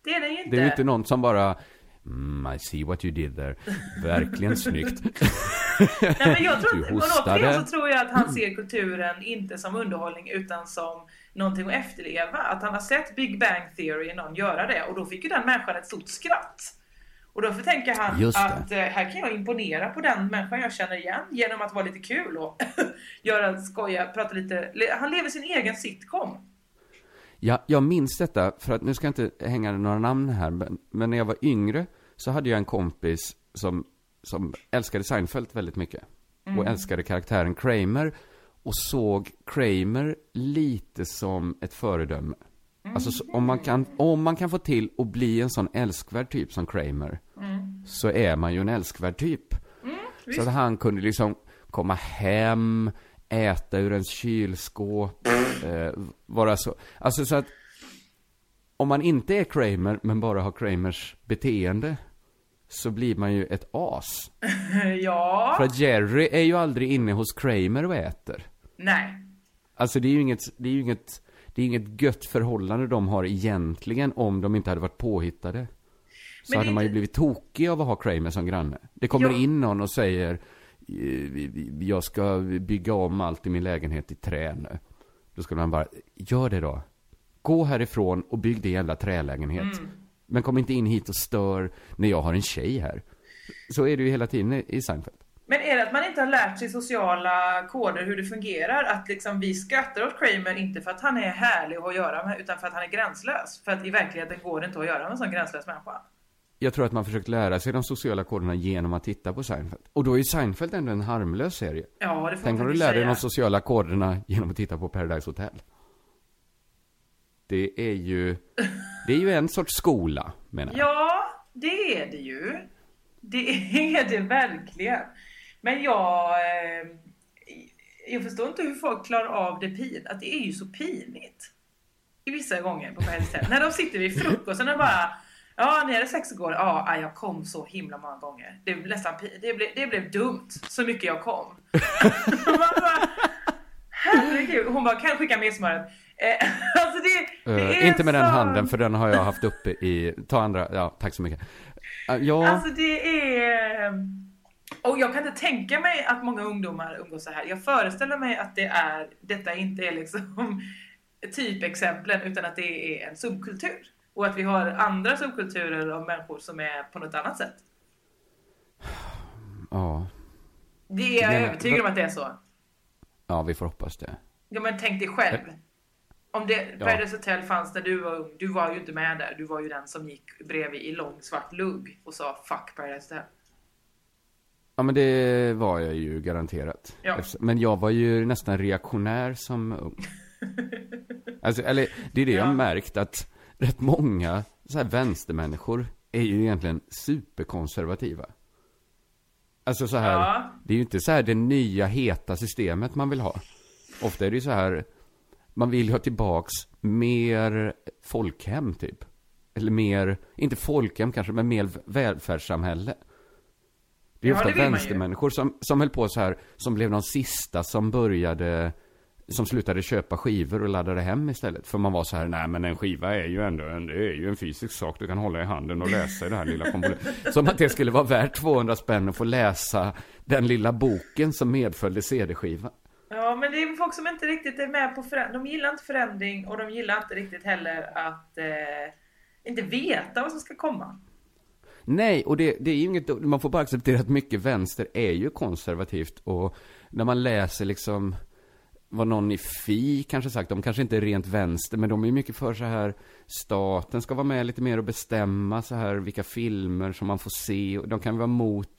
det är den ju inte. Det är ju inte någon som bara mm, I see what you did there. Verkligen snyggt. Nej, men jag tror, att- återigen så tror jag att han ser kulturen inte som underhållning utan som någonting att efterleva. Att han har sett Big Bang Theory någon göra det och då fick ju den människan ett stort skratt. Och därför tänker han att eh, här kan jag imponera på den människan jag känner igen genom att vara lite kul och göra skoja, prata lite. Han lever sin egen sitcom. Ja, jag minns detta, för att nu ska jag inte hänga några namn här, men, men när jag var yngre så hade jag en kompis som, som älskade Seinfeld väldigt mycket. Och älskade karaktären Kramer. och såg Kramer lite som ett föredöme. Alltså så, om, man kan, om man kan få till att bli en sån älskvärd typ som Kramer, så är man ju en älskvärd typ. så att han kunde liksom komma hem, äta ur ens kylskåp, eh, vara så. Alltså så att om man inte är Kramer, men bara har Kramers beteende, så blir man ju ett as. ja. För att Jerry är ju aldrig inne hos Kramer och äter. Nej. Alltså det är ju inget, det är ju inget, det är inget gött förhållande de har egentligen om de inte hade varit påhittade. Så Men hade man ju inte- blivit tokig av att ha Kramer som granne. Det kommer Ja. in någon och säger "Eh, jag ska bygga om allt i min lägenhet i trä nu. Då skulle man bara, gör det då. Gå härifrån och bygg din jävla trälägenhet. Mm. Men kom inte in hit och stör när jag har en tjej här. Så är det ju hela tiden i Seinfeld. Men är det att man inte har lärt sig sociala koder hur det fungerar? Att liksom vi skrattar åt Kramer inte för att han är härlig att göra med utan för att han är gränslös. För att i verkligheten går det inte att göra med en sån gränslös människa. Jag tror att man försökt lära sig de sociala koderna genom att titta på Seinfeld. Och då är Seinfeld ändå en harmlös serie. Ja, det får Tänk om du lär dig de sociala koderna genom att titta på Paradise Hotel. Det är ju, det är ju en sorts skola, menar jag. Ja, det är det ju. Det är det verkligen. Men jag... Eh, jag förstår inte hur folk klarar av det pin. Att det är ju så pinigt. I vissa gånger på Paradise När de sitter vid frukosten och bara... Ja, ni hade sex igår. Ja, jag kom så himla många gånger. Det blev nästan det blev, det blev dumt så mycket jag kom. Man bara, Herregud. Hon bara, kan jag skicka med smöret? Eh, alltså det, det är inte med den så- handen, för den har jag haft uppe i, ta andra, ja, tack så mycket. Eh, ja, Alltså det är... Och jag kan inte tänka mig att många ungdomar umgås så här. Jag föreställer mig att det är, detta inte är liksom typexemplen utan att det är en subkultur. Och att vi har andra subkulturer av människor som är på något annat sätt. ja, Det är jag övertygad om att det är så. ja, vi får hoppas det. Ja men tänk dig själv. Om det, Ja. Paradise Hotel fanns när du var ung, du var ju inte med där. Du var ju den som gick bredvid i lång svart lugg och sa 'fuck Paradise Hotel' Ja, men det var jag ju garanterat. Ja. Men jag var ju nästan reaktionär som ung. Alltså, eller det är det jag Ja. har märkt att rätt många så här vänstermänniskor är ju egentligen superkonservativa. Alltså så här, Ja. det är ju inte så här det nya heta systemet man vill ha. Ofta är det ju så här, man vill ju ha tillbaks mer folkhem typ. Eller mer, inte folkhem kanske, men mer välfärdssamhälle. Det är Ja, ofta det vänstermänniskor som, som höll på så här, som blev de sista som började, som slutade köpa skivor och laddade hem istället. För man var så här, nej men en skiva är ju ändå en, det är ju en fysisk sak du kan hålla i handen och läsa i det här lilla komponentet. Som att det skulle vara värt 200 spänn att få läsa den lilla boken som medföljde CD-skivan. Ja, men det är folk som inte riktigt är med på förändring. De gillar inte förändring och de gillar inte riktigt heller att eh, inte veta vad som ska komma. Nej, och det, det är ju inget, man får bara acceptera att mycket vänster är ju konservativt och när man läser liksom vad någon i Fi kanske sagt, de kanske inte är rent vänster, men de är mycket för så här staten ska vara med lite mer och bestämma så här vilka filmer som man får se, och de kan vara mot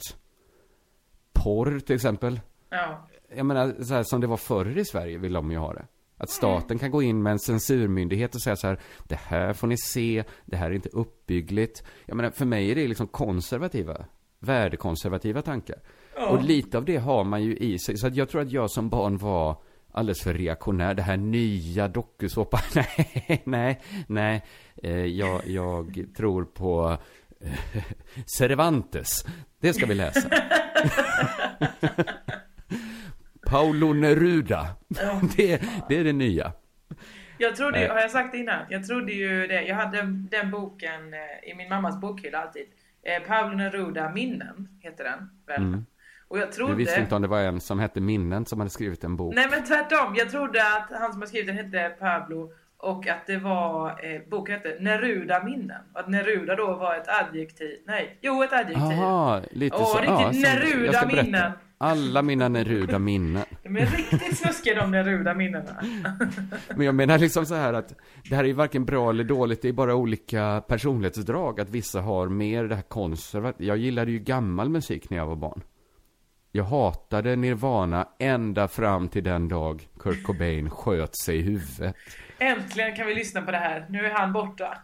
porr till exempel. Ja. Jag menar, så här, som det var förr i Sverige vill de ju ha det. Att staten kan gå in med en censurmyndighet och säga så här, det här får ni se, det här är inte uppbyggligt. Jag menar, för mig är det liksom konservativa, värdekonservativa tankar. Och lite av det har man ju i sig. Så att jag tror att jag som barn var alldeles för reaktionär. Det här nya dokusåpan, nej, nej, nej. Eh, jag, jag tror på eh, Cervantes. Det ska vi läsa. Paulo Neruda. Det, det är det nya. Jag trodde ju, har jag sagt det innan? Jag trodde ju det. Jag hade den boken eh, i min mammas bokhylla alltid. Eh, Pablo Neruda Minnen heter den väl? Och jag trodde... visste inte om det var en som hette Minnen som hade skrivit en bok. Nej men tvärtom. Jag trodde att han som har skrivit den hette Pablo och att det var, eh, boken hette Neruda minnen. Och att Neruda då var ett adjektiv. Nej, jo ett adjektiv. Jaha, lite Åh, så. riktigt som- Neruda minnen. Alla mina Neruda minnen. De är riktigt snuskiga de Neruda minnena. Men jag menar liksom så här att det här är ju varken bra eller dåligt, det är bara olika personlighetsdrag. Att vissa har mer det här konservativa. Jag gillade ju gammal musik när jag var barn. Jag hatade Nirvana ända fram till den dag Kurt Cobain sköt sig i huvudet. Äntligen kan vi lyssna på det här. Nu är han borta.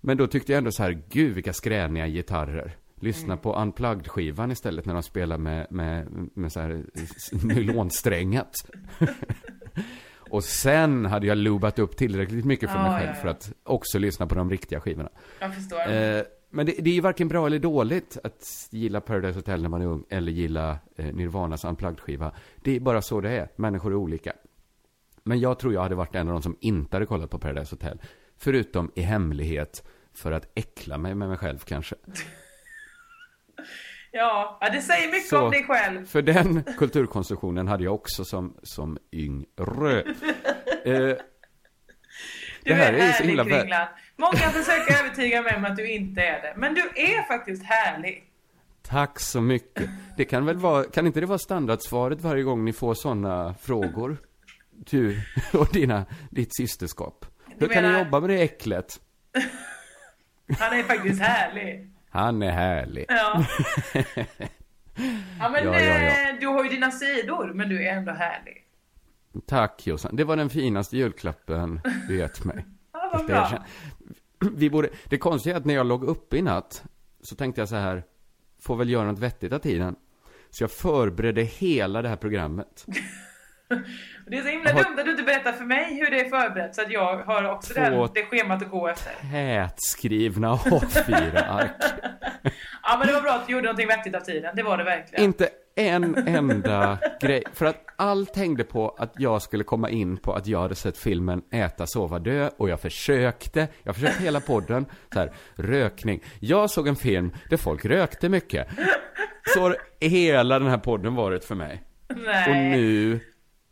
Men då tyckte jag ändå så här, gud vilka skräniga gitarrer. Lyssna på Unplugged-skivan istället när de spelar med, med, med så här nylonsträngat. Och sen hade jag loobat upp tillräckligt mycket för Ja, mig ja, själv ja. för att också lyssna på de riktiga skivorna. Jag förstår. Eh, men det, det är ju varken bra eller dåligt att gilla Paradise Hotel när man är ung eller gilla eh, Nirvanas Unplugged-skiva. Det är bara så det är. Människor är olika. Men jag tror jag hade varit en av de som inte hade kollat på Paradise Hotel. Förutom i hemlighet för att äckla mig med mig själv kanske. Ja, det säger mycket Så- om dig själv. För den kulturkonsumtionen hade jag också som, som yngre. Eh, Du det här är, är så himla Kringlan. Många försöker övertyga mig om att du inte är det. Men du är faktiskt härlig. Tack så mycket. Det kan väl vara, kan inte det vara standardsvaret varje gång ni får sådana frågor? Du och dina, ditt systerskap. Hur kan menar- ni jobba med det äcklet? Han är faktiskt härlig. Han är härlig. Ja. Ja men Ja, ja, eh, du har ju dina sidor, men du är ändå härlig. Tack Jossan. Det var den finaste julklappen du gett mig. Ja, vad bra. Vi borde, det konstiga är att när jag låg uppe i natt så tänkte jag så här, får väl göra något vettigt av tiden. Så jag förberedde hela det här programmet. Det är så himla dumt att du inte berättar för mig hur det är förberett så att jag har också det, Två- här, det schemat att gå efter. Tätskrivna A4-ark. Ja men det var bra att du gjorde någonting vettigt av tiden, det var det verkligen. Inte en enda grej. För att allt hängde på att jag skulle komma in på att jag hade sett filmen Äta, sova, dö. Och jag försökte, jag försökte hela podden, så här, rökning. Jag såg en film där folk rökte mycket. Så har hela den här podden varit för mig. Nej. Och nu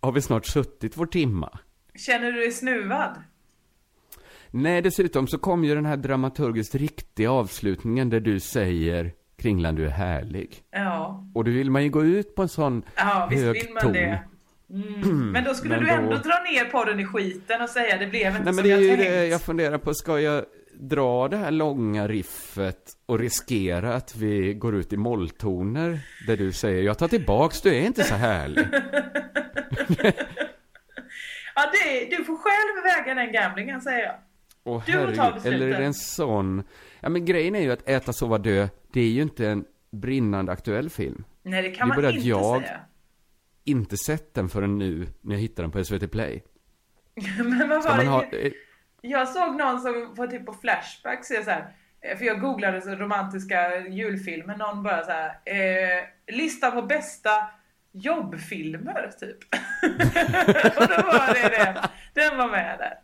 har vi snart suttit vår timma. Känner du dig snuvad? Nej, dessutom så kom ju den här dramaturgiskt riktiga avslutningen där du säger Kringland, du är härlig. Ja. Och då vill man ju gå ut på en sån Ja, visst hög vill man ton. det. Mm. Men då skulle Men du ändå då- dra ner podden i skiten och säga det blev inte Nej men som jag tänkt. det jag funderar på. Ska jag dra det här långa riffet och riskera att vi går ut i molltoner? Där du säger, jag tar tillbaks, du är inte så härlig. Ja, det, du får själv väga den gamblingen säger jag. Åh Du får ta herregud, eller är det en sån... Ja men grejen är ju att Äta, sova, dö, det är ju inte en brinnande aktuell film. Nej, det kan Det är man bara att inte jag- säga. Inte sett den förrän nu, när jag hittade den på SVT Play. Men vad var det? ha... eh, Jag såg någon som på typ på Flashback säger så här, eh, för jag googlade så romantiska julfilmer, någon bara så här, eh, lista på bästa jobbfilmer typ. och då var det den, den var med där.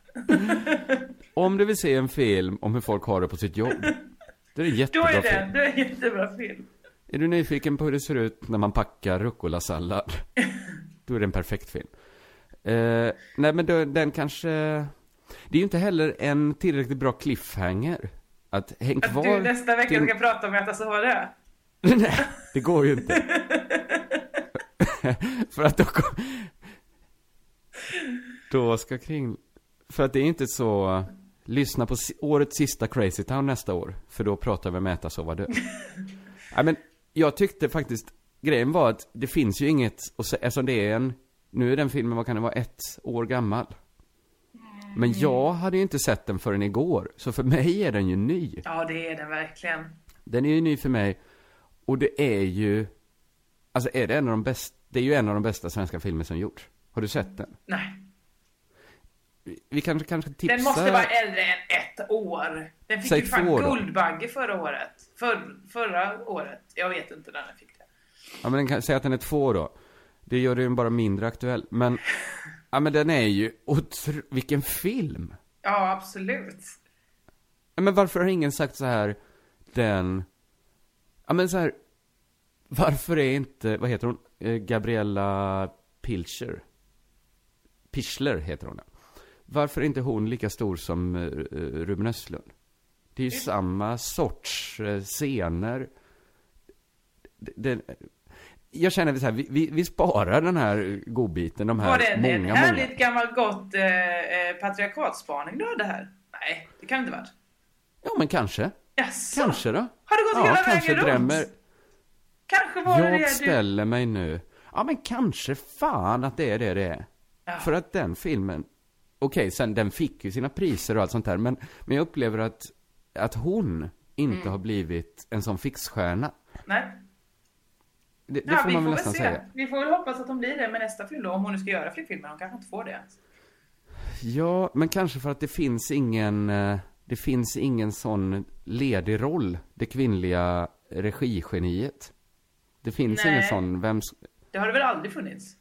Om du vill se en film om hur folk har det på sitt jobb, då är det en Då jättebra är film. den, är det en jättebra film. Är du nyfiken på hur det ser ut när man packar rucola-sallad? Då är det en perfekt film. Eh, nej men då, den kanske... Det är ju inte heller en tillräckligt bra cliffhanger. Att häng Att kvar... du nästa vecka till- ska prata om Äta, sova, dö. nej, det går ju inte. för att då kom... Då ska kring... För att det är inte så... Lyssna på årets sista Crazy Town nästa år. För då pratar vi om äta, sova, dö. Nej men, jag tyckte faktiskt... Grejen var att det finns ju inget... Och så, eftersom det är en... Nu är den filmen, vad kan det vara, ett år gammal. Men jag hade ju inte sett den förrän igår. Så för mig är den ju ny. Ja, det är den verkligen. Den är ju ny för mig. Och det är ju... Alltså är det en av de bästa... Det är ju en av de bästa svenska filmer som gjorts. Har du sett den? Nej. Vi- kanske, kanske tipsar... Den måste vara äldre än ett år. Den fick Säg ju fan. Guldbagge förra året. För, förra året. Jag vet inte när den fick det. Ja men den kan säga att den är två då. Det gör den bara mindre aktuell. Men... Ja men den är ju... Otro... Vilken film! Ja, absolut. Ja, men varför har ingen sagt så här... Den... Ja men så här... Varför är inte... Vad heter hon? Eh, Gabriella Pilcher. Pichler heter hon. ja. Varför är inte hon lika stor som eh, Ruben Östlund? Det är ju samma sorts eh, scener. Det, det, jag känner så här, vi, vi, vi sparar den här godbiten, de här Var det en, många, en många. härligt gammalt gott eh, patriarkatspaning du hade här? Nej, det kan det inte varit. Ja men kanske. Jaså? Kanske då. Har det gått hela vägen runt? drämmer. Kanske var det det Jag du... ställer mig nu, ja men kanske fan att det är det det är. Ja. För att den filmen, okej sen den fick ju sina priser och allt sånt där, men, men jag upplever att, att hon inte Mm. har blivit en sån fixstjärna. Nej. Det, det Ja, får man får väl nästan se. säga. Vi får väl hoppas att de blir det med nästa film då, om hon nu ska göra fler filmer. Hon kanske inte får det ens. Ja, men kanske för att det finns ingen, eh, det finns ingen sån ledig roll, det kvinnliga regigeniet. Det finns Nej. ingen sån, vem, Det har det väl aldrig funnits?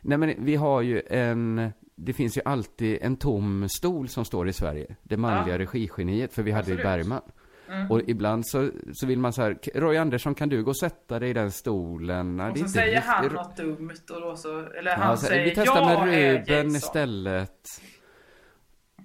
nej men vi har ju en, det finns ju alltid en tom stol som står i Sverige. Det manliga Ja. regigeniet, för vi hade ju Absolut. Mm. Bergman. Och ibland så, så vill man så här, "K- Roy Andersson kan du gå och sätta dig i den stolen? Nej, Och så inte säger han riktigt- något dumt och då så, eller Ja, han så, säger vi testar jag med Ruben istället.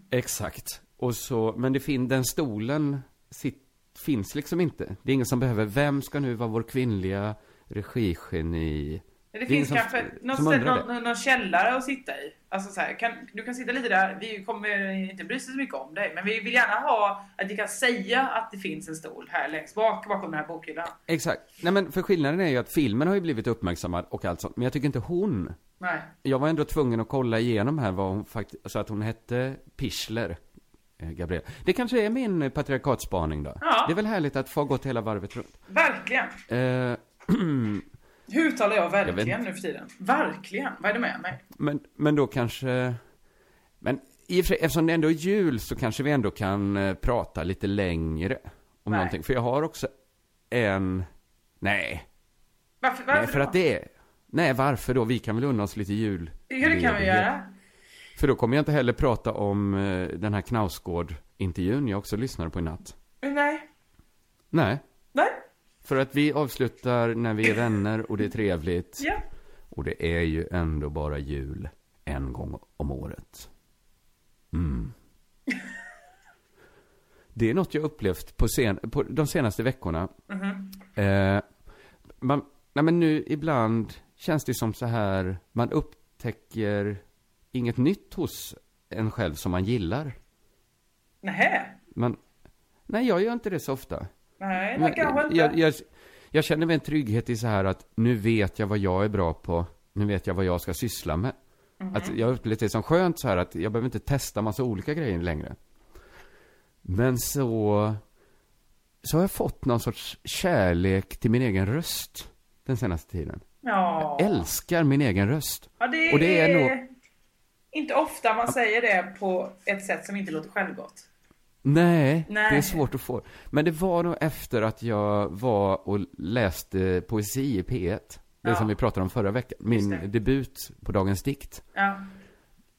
Exakt. Och så, men det fin, den stolen sit, finns liksom inte. Det är ingen som behöver, vem ska nu vara vår kvinnliga regigeni? Det är finns som- kanske någon, som någon, någon källare att sitta i. Alltså så här, kan, du kan sitta lite där, vi kommer inte bry sig så mycket om dig. Men vi vill gärna ha att vi kan säga att det finns en stol här längst bak bakom den här bokhyllan. Exakt. Nej men för skillnaden är ju att filmen har ju blivit uppmärksammad och allt sånt. Men jag tycker inte hon. Nej. Jag var ändå tvungen att kolla igenom här vad hon faktiskt, så att hon hette Pichler. eh, Gabriel. Det kanske är min patriarkatspaning då. Ja. Det är väl härligt att få gått hela varvet runt. Verkligen. Eh, Hur uttalar jag Jag verkligen inte. nu för tiden? Verkligen. Vad är det med mig? Men, men då kanske... Men i och för sig, eftersom det ändå är jul så kanske vi ändå kan eh, prata lite längre om Nej. någonting. För jag har också en... Nej. Varför, varför Nej, för då? att det är... Nej, varför då? Vi kan väl unna oss lite jul. Ja, det kan vi göra. För då kommer jag inte heller prata om eh, den här Knausgård-intervjun jag också lyssnade på i natt. Nej. Nej. För att vi avslutar när vi är vänner och det är trevligt. Ja. Och det är ju ändå bara jul en gång om året. Mm. Det är något jag upplevt på, sen, på de senaste veckorna. Eh, man, nej men nu ibland känns det som så här, man upptäcker inget nytt hos en själv som man gillar. Nähä. Man, nej, jag gör inte det så ofta. Nej, det kanske inte. jag, jag, jag känner mig en trygghet i så här att nu vet jag vad jag är bra på. Nu vet jag vad jag ska syssla med. Mhm. Att jag upplevt det som skönt så här att jag behöver inte testa massa olika grejer längre. Men så, så har jag fått någon sorts kärlek till min egen röst den senaste tiden. Ja. Jag älskar min egen röst. ja det, och det är är nog- inte ofta man säger det på ett sätt som inte låter självgott. Nej, Nej. det är svårt att få. Men det var nog efter att jag var och läste poesi i P1. Det Ja. som vi pratade om förra veckan. Min debut på Dagens Dikt. Ja.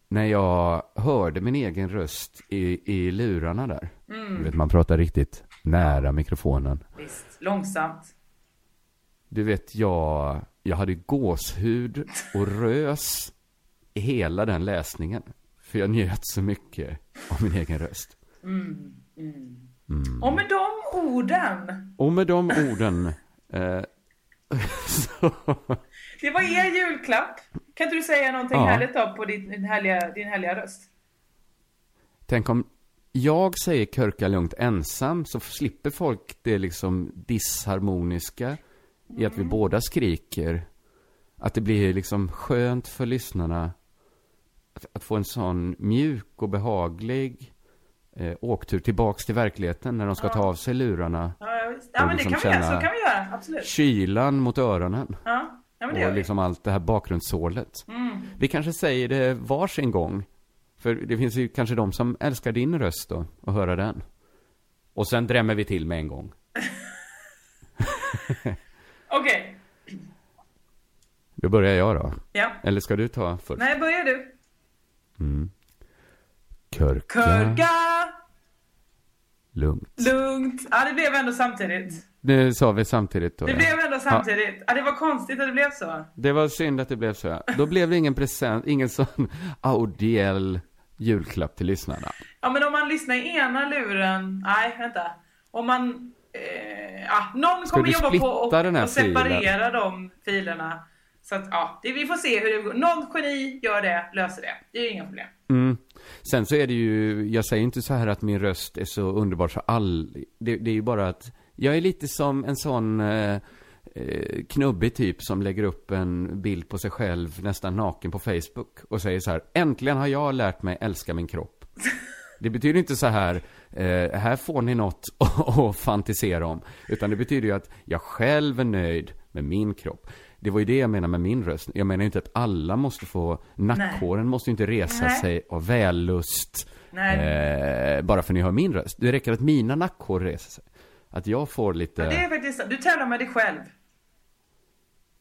När jag hörde min egen röst i, i lurarna där. Mm. Du vet, man pratar riktigt nära mikrofonen. Visst. Långsamt. Du vet, jag, jag hade gåshud och rös i hela den läsningen. För jag njöt så mycket av min egen röst. Mm. Och med de orden. Och med de orden eh, Det var er julklapp. Kan inte du säga någonting Ja. härligt då på din, din, härliga, din härliga röst? Tänk om jag säger körka lugnt ensam så slipper folk det liksom disharmoniska i att vi båda skriker. Att det blir liksom skönt för lyssnarna att, att få en sån mjuk och behaglig eh, åktur tillbaks till verkligheten när de ska ta av sig lurarna. Ja, ja, ja men det liksom kan vi göra. Så kan vi göra. Absolut. Kylan mot öronen. Ja, ja men det Och vi. liksom allt det här bakgrundssålet. Mm. Vi kanske säger det varsin gång. För det finns ju kanske de som älskar din röst då, och höra den. Och sen drämmer vi till med en gång. Okej. Då börjar jag då. Ja. Eller ska du ta först? Nej, börjar du. Körka, Körka lugnt. lugnt. Ja, det blev ändå samtidigt. Det sa vi samtidigt då. Det ja. blev ändå samtidigt. Ja, det var konstigt att det blev så. Det var synd att det blev så. Ja. Då blev det ingen present, ingen sån audiell julklapp till lyssnarna. Ja, men om man lyssnar i ena luren... Nej, vänta. Om man... Eh, ja, någon Ska kommer jobba på och, och separera de filerna. Så att, ja, det, vi får se hur det går. Någon geni gör det, löser det. Det är ju inga problem. Mm. Sen så är det ju, jag säger inte så här att min röst är så underbar så all, det, det är ju bara att jag är lite som en sån eh, eh, knubbig typ som lägger upp en bild på sig själv nästan naken på Facebook och säger så här, äntligen har jag lärt mig älska min kropp. Det betyder inte så här, eh, här får ni något att fantisera om. Utan det betyder ju att jag själv är nöjd med min kropp. Det var ju det jag menade med min röst. Jag menar ju inte att alla måste få, nackhåren måste ju inte resa Nej. sig av vällust. Eh, bara för att ni hör min röst. Det räcker att mina nackhår reser sig. Att jag får lite, Det är faktiskt. Du tävlar med dig själv.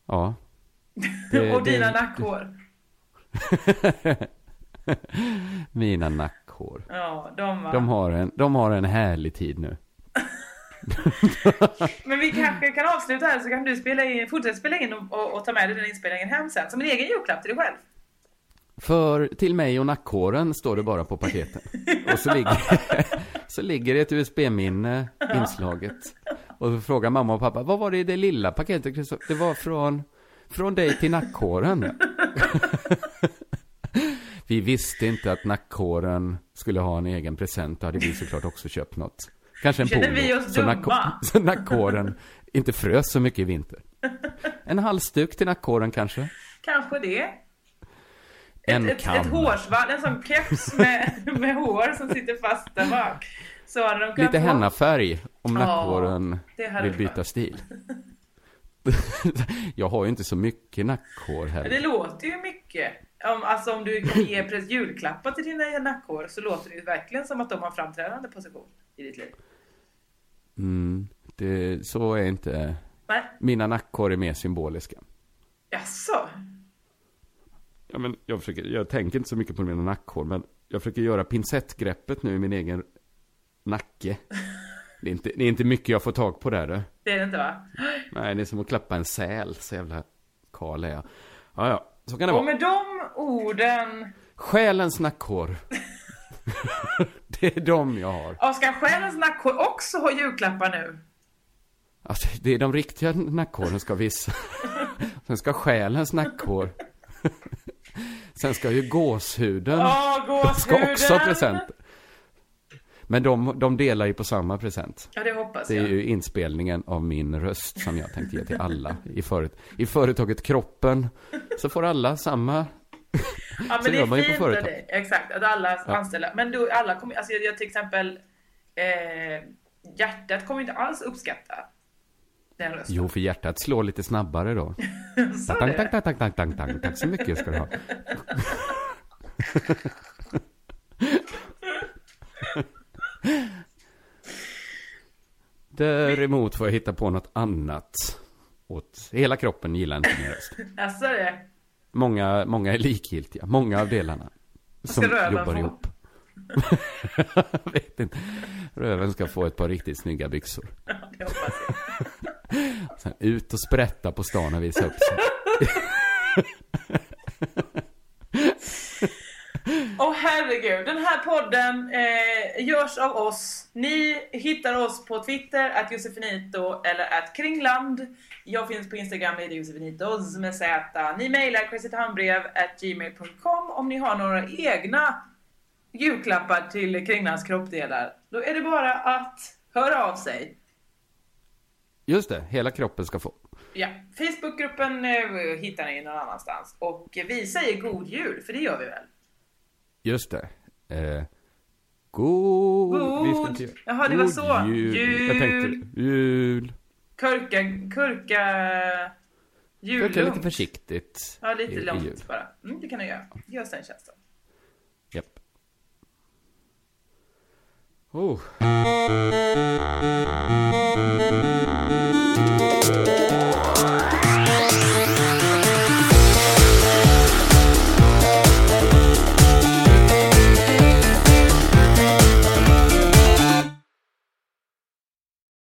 ja. Det- och det- dina nackhår. Mina nackhår. Ja, de va. De har en, de har en härlig tid nu. Men vi kanske kan avsluta här så kan du spela in, fortsätta spela in och, och, och ta med dig den inspelningen hem sen. Som en egen julklapp till dig själv. För till mig och nackhåren står det bara på paketen. Och så ligger, så ligger det ett USB-minne inslaget. Och så frågar mamma och pappa, vad var det i det lilla paketet? Christopher?" Det var från, från dig till nackhåren. Vi visste inte att nackhåren skulle ha en egen present. Då hade vi såklart också köpt något. Kanske en Känner polo. vi oss så, dumma? så nackhåren inte frös så mycket i vinter. En halsduk till nackhåren kanske. Kanske det. En ett, ett, kam. ett hårsvall, en sån keps med, med hår som sitter fast där bak. Så hade de Lite få- hennafärg om nackhåren det hade vill det byta varit. stil. jag har ju inte så mycket nackhår Det heller. låter ju mycket. Om, alltså om du kan ge pres- julklappar till dina nackhår så låter det ju verkligen som att de har framträdande position i ditt liv. Mm, det, så är inte... Nej, Mina nackhår är mer symboliska. jaså? Ja, men jag, försöker, jag tänker inte så mycket på mina nackhår, men jag försöker göra pincettgreppet nu i min egen nacke. Det är inte, det är inte mycket jag får tag på där. Du. Det är det inte va? Nej, det är som att klappa en säl. Så jävla karl är jag. Ja, ja, så kan det Och vara. med de orden... Själens nackhår. det är de jag har. Ja, ska själens nackhår också ha julklappar nu? Alltså, det är de riktiga nackhåren ska visa. Sen ska själens nackhår. Sen ska ju gåshuden. Ja, de ska gåshuden! också ha present. Men de, de delar ju på samma present. Ja, det hoppas Det är jag. ju inspelningen av min röst som jag tänkte ge till alla i, förut, i företaget Kroppen. Så får alla samma. Ja, Så men det gör är man på fint av företag. Exakt, att alla Ja. anställda. Men du, alla kommer, alltså jag, jag till exempel, eh, hjärtat kommer inte alls uppskatta den rösten. Jo, för hjärtat slår lite snabbare då. Så Tack, det. tack, tack, tack, tack, tack, tack, tack så mycket ska du ha. Däremot får jag hitta på något annat. Åt hela kroppen gillar inte min röst. Alltså det. Många, många är likgiltiga. Många av delarna. Som jobbar få? ihop. vet inte. Röven ska få ett par riktigt snygga byxor. Ja, det hoppas jag. Sen ut och sprätta på stan och visa upp sig. Åh herregud, den här podden eh, görs av oss. Ni hittar oss på Twitter, att Josefinito eller att Kringland. Jag finns på Instagram, det Josefinitos med Z. Ni mejlar crazytownbrev at gmail.com om ni har några egna julklappar till Kringlands kroppsdelar. Då är det bara att höra av sig. Just det, hela kroppen ska få. Ja, Facebookgruppen eh, hittar ni någon annanstans. Och vi säger god jul, för det gör vi väl? Just det. Eh, god... God! Jaha, det var så. Jul. Jul. Jag tänkte jul. Kurka, kurka... Jullugnt. Kurka lite försiktigt. Ja, lite i, långt i bara. Mm, det kan du göra. Gör sen känns det. Japp. Oh.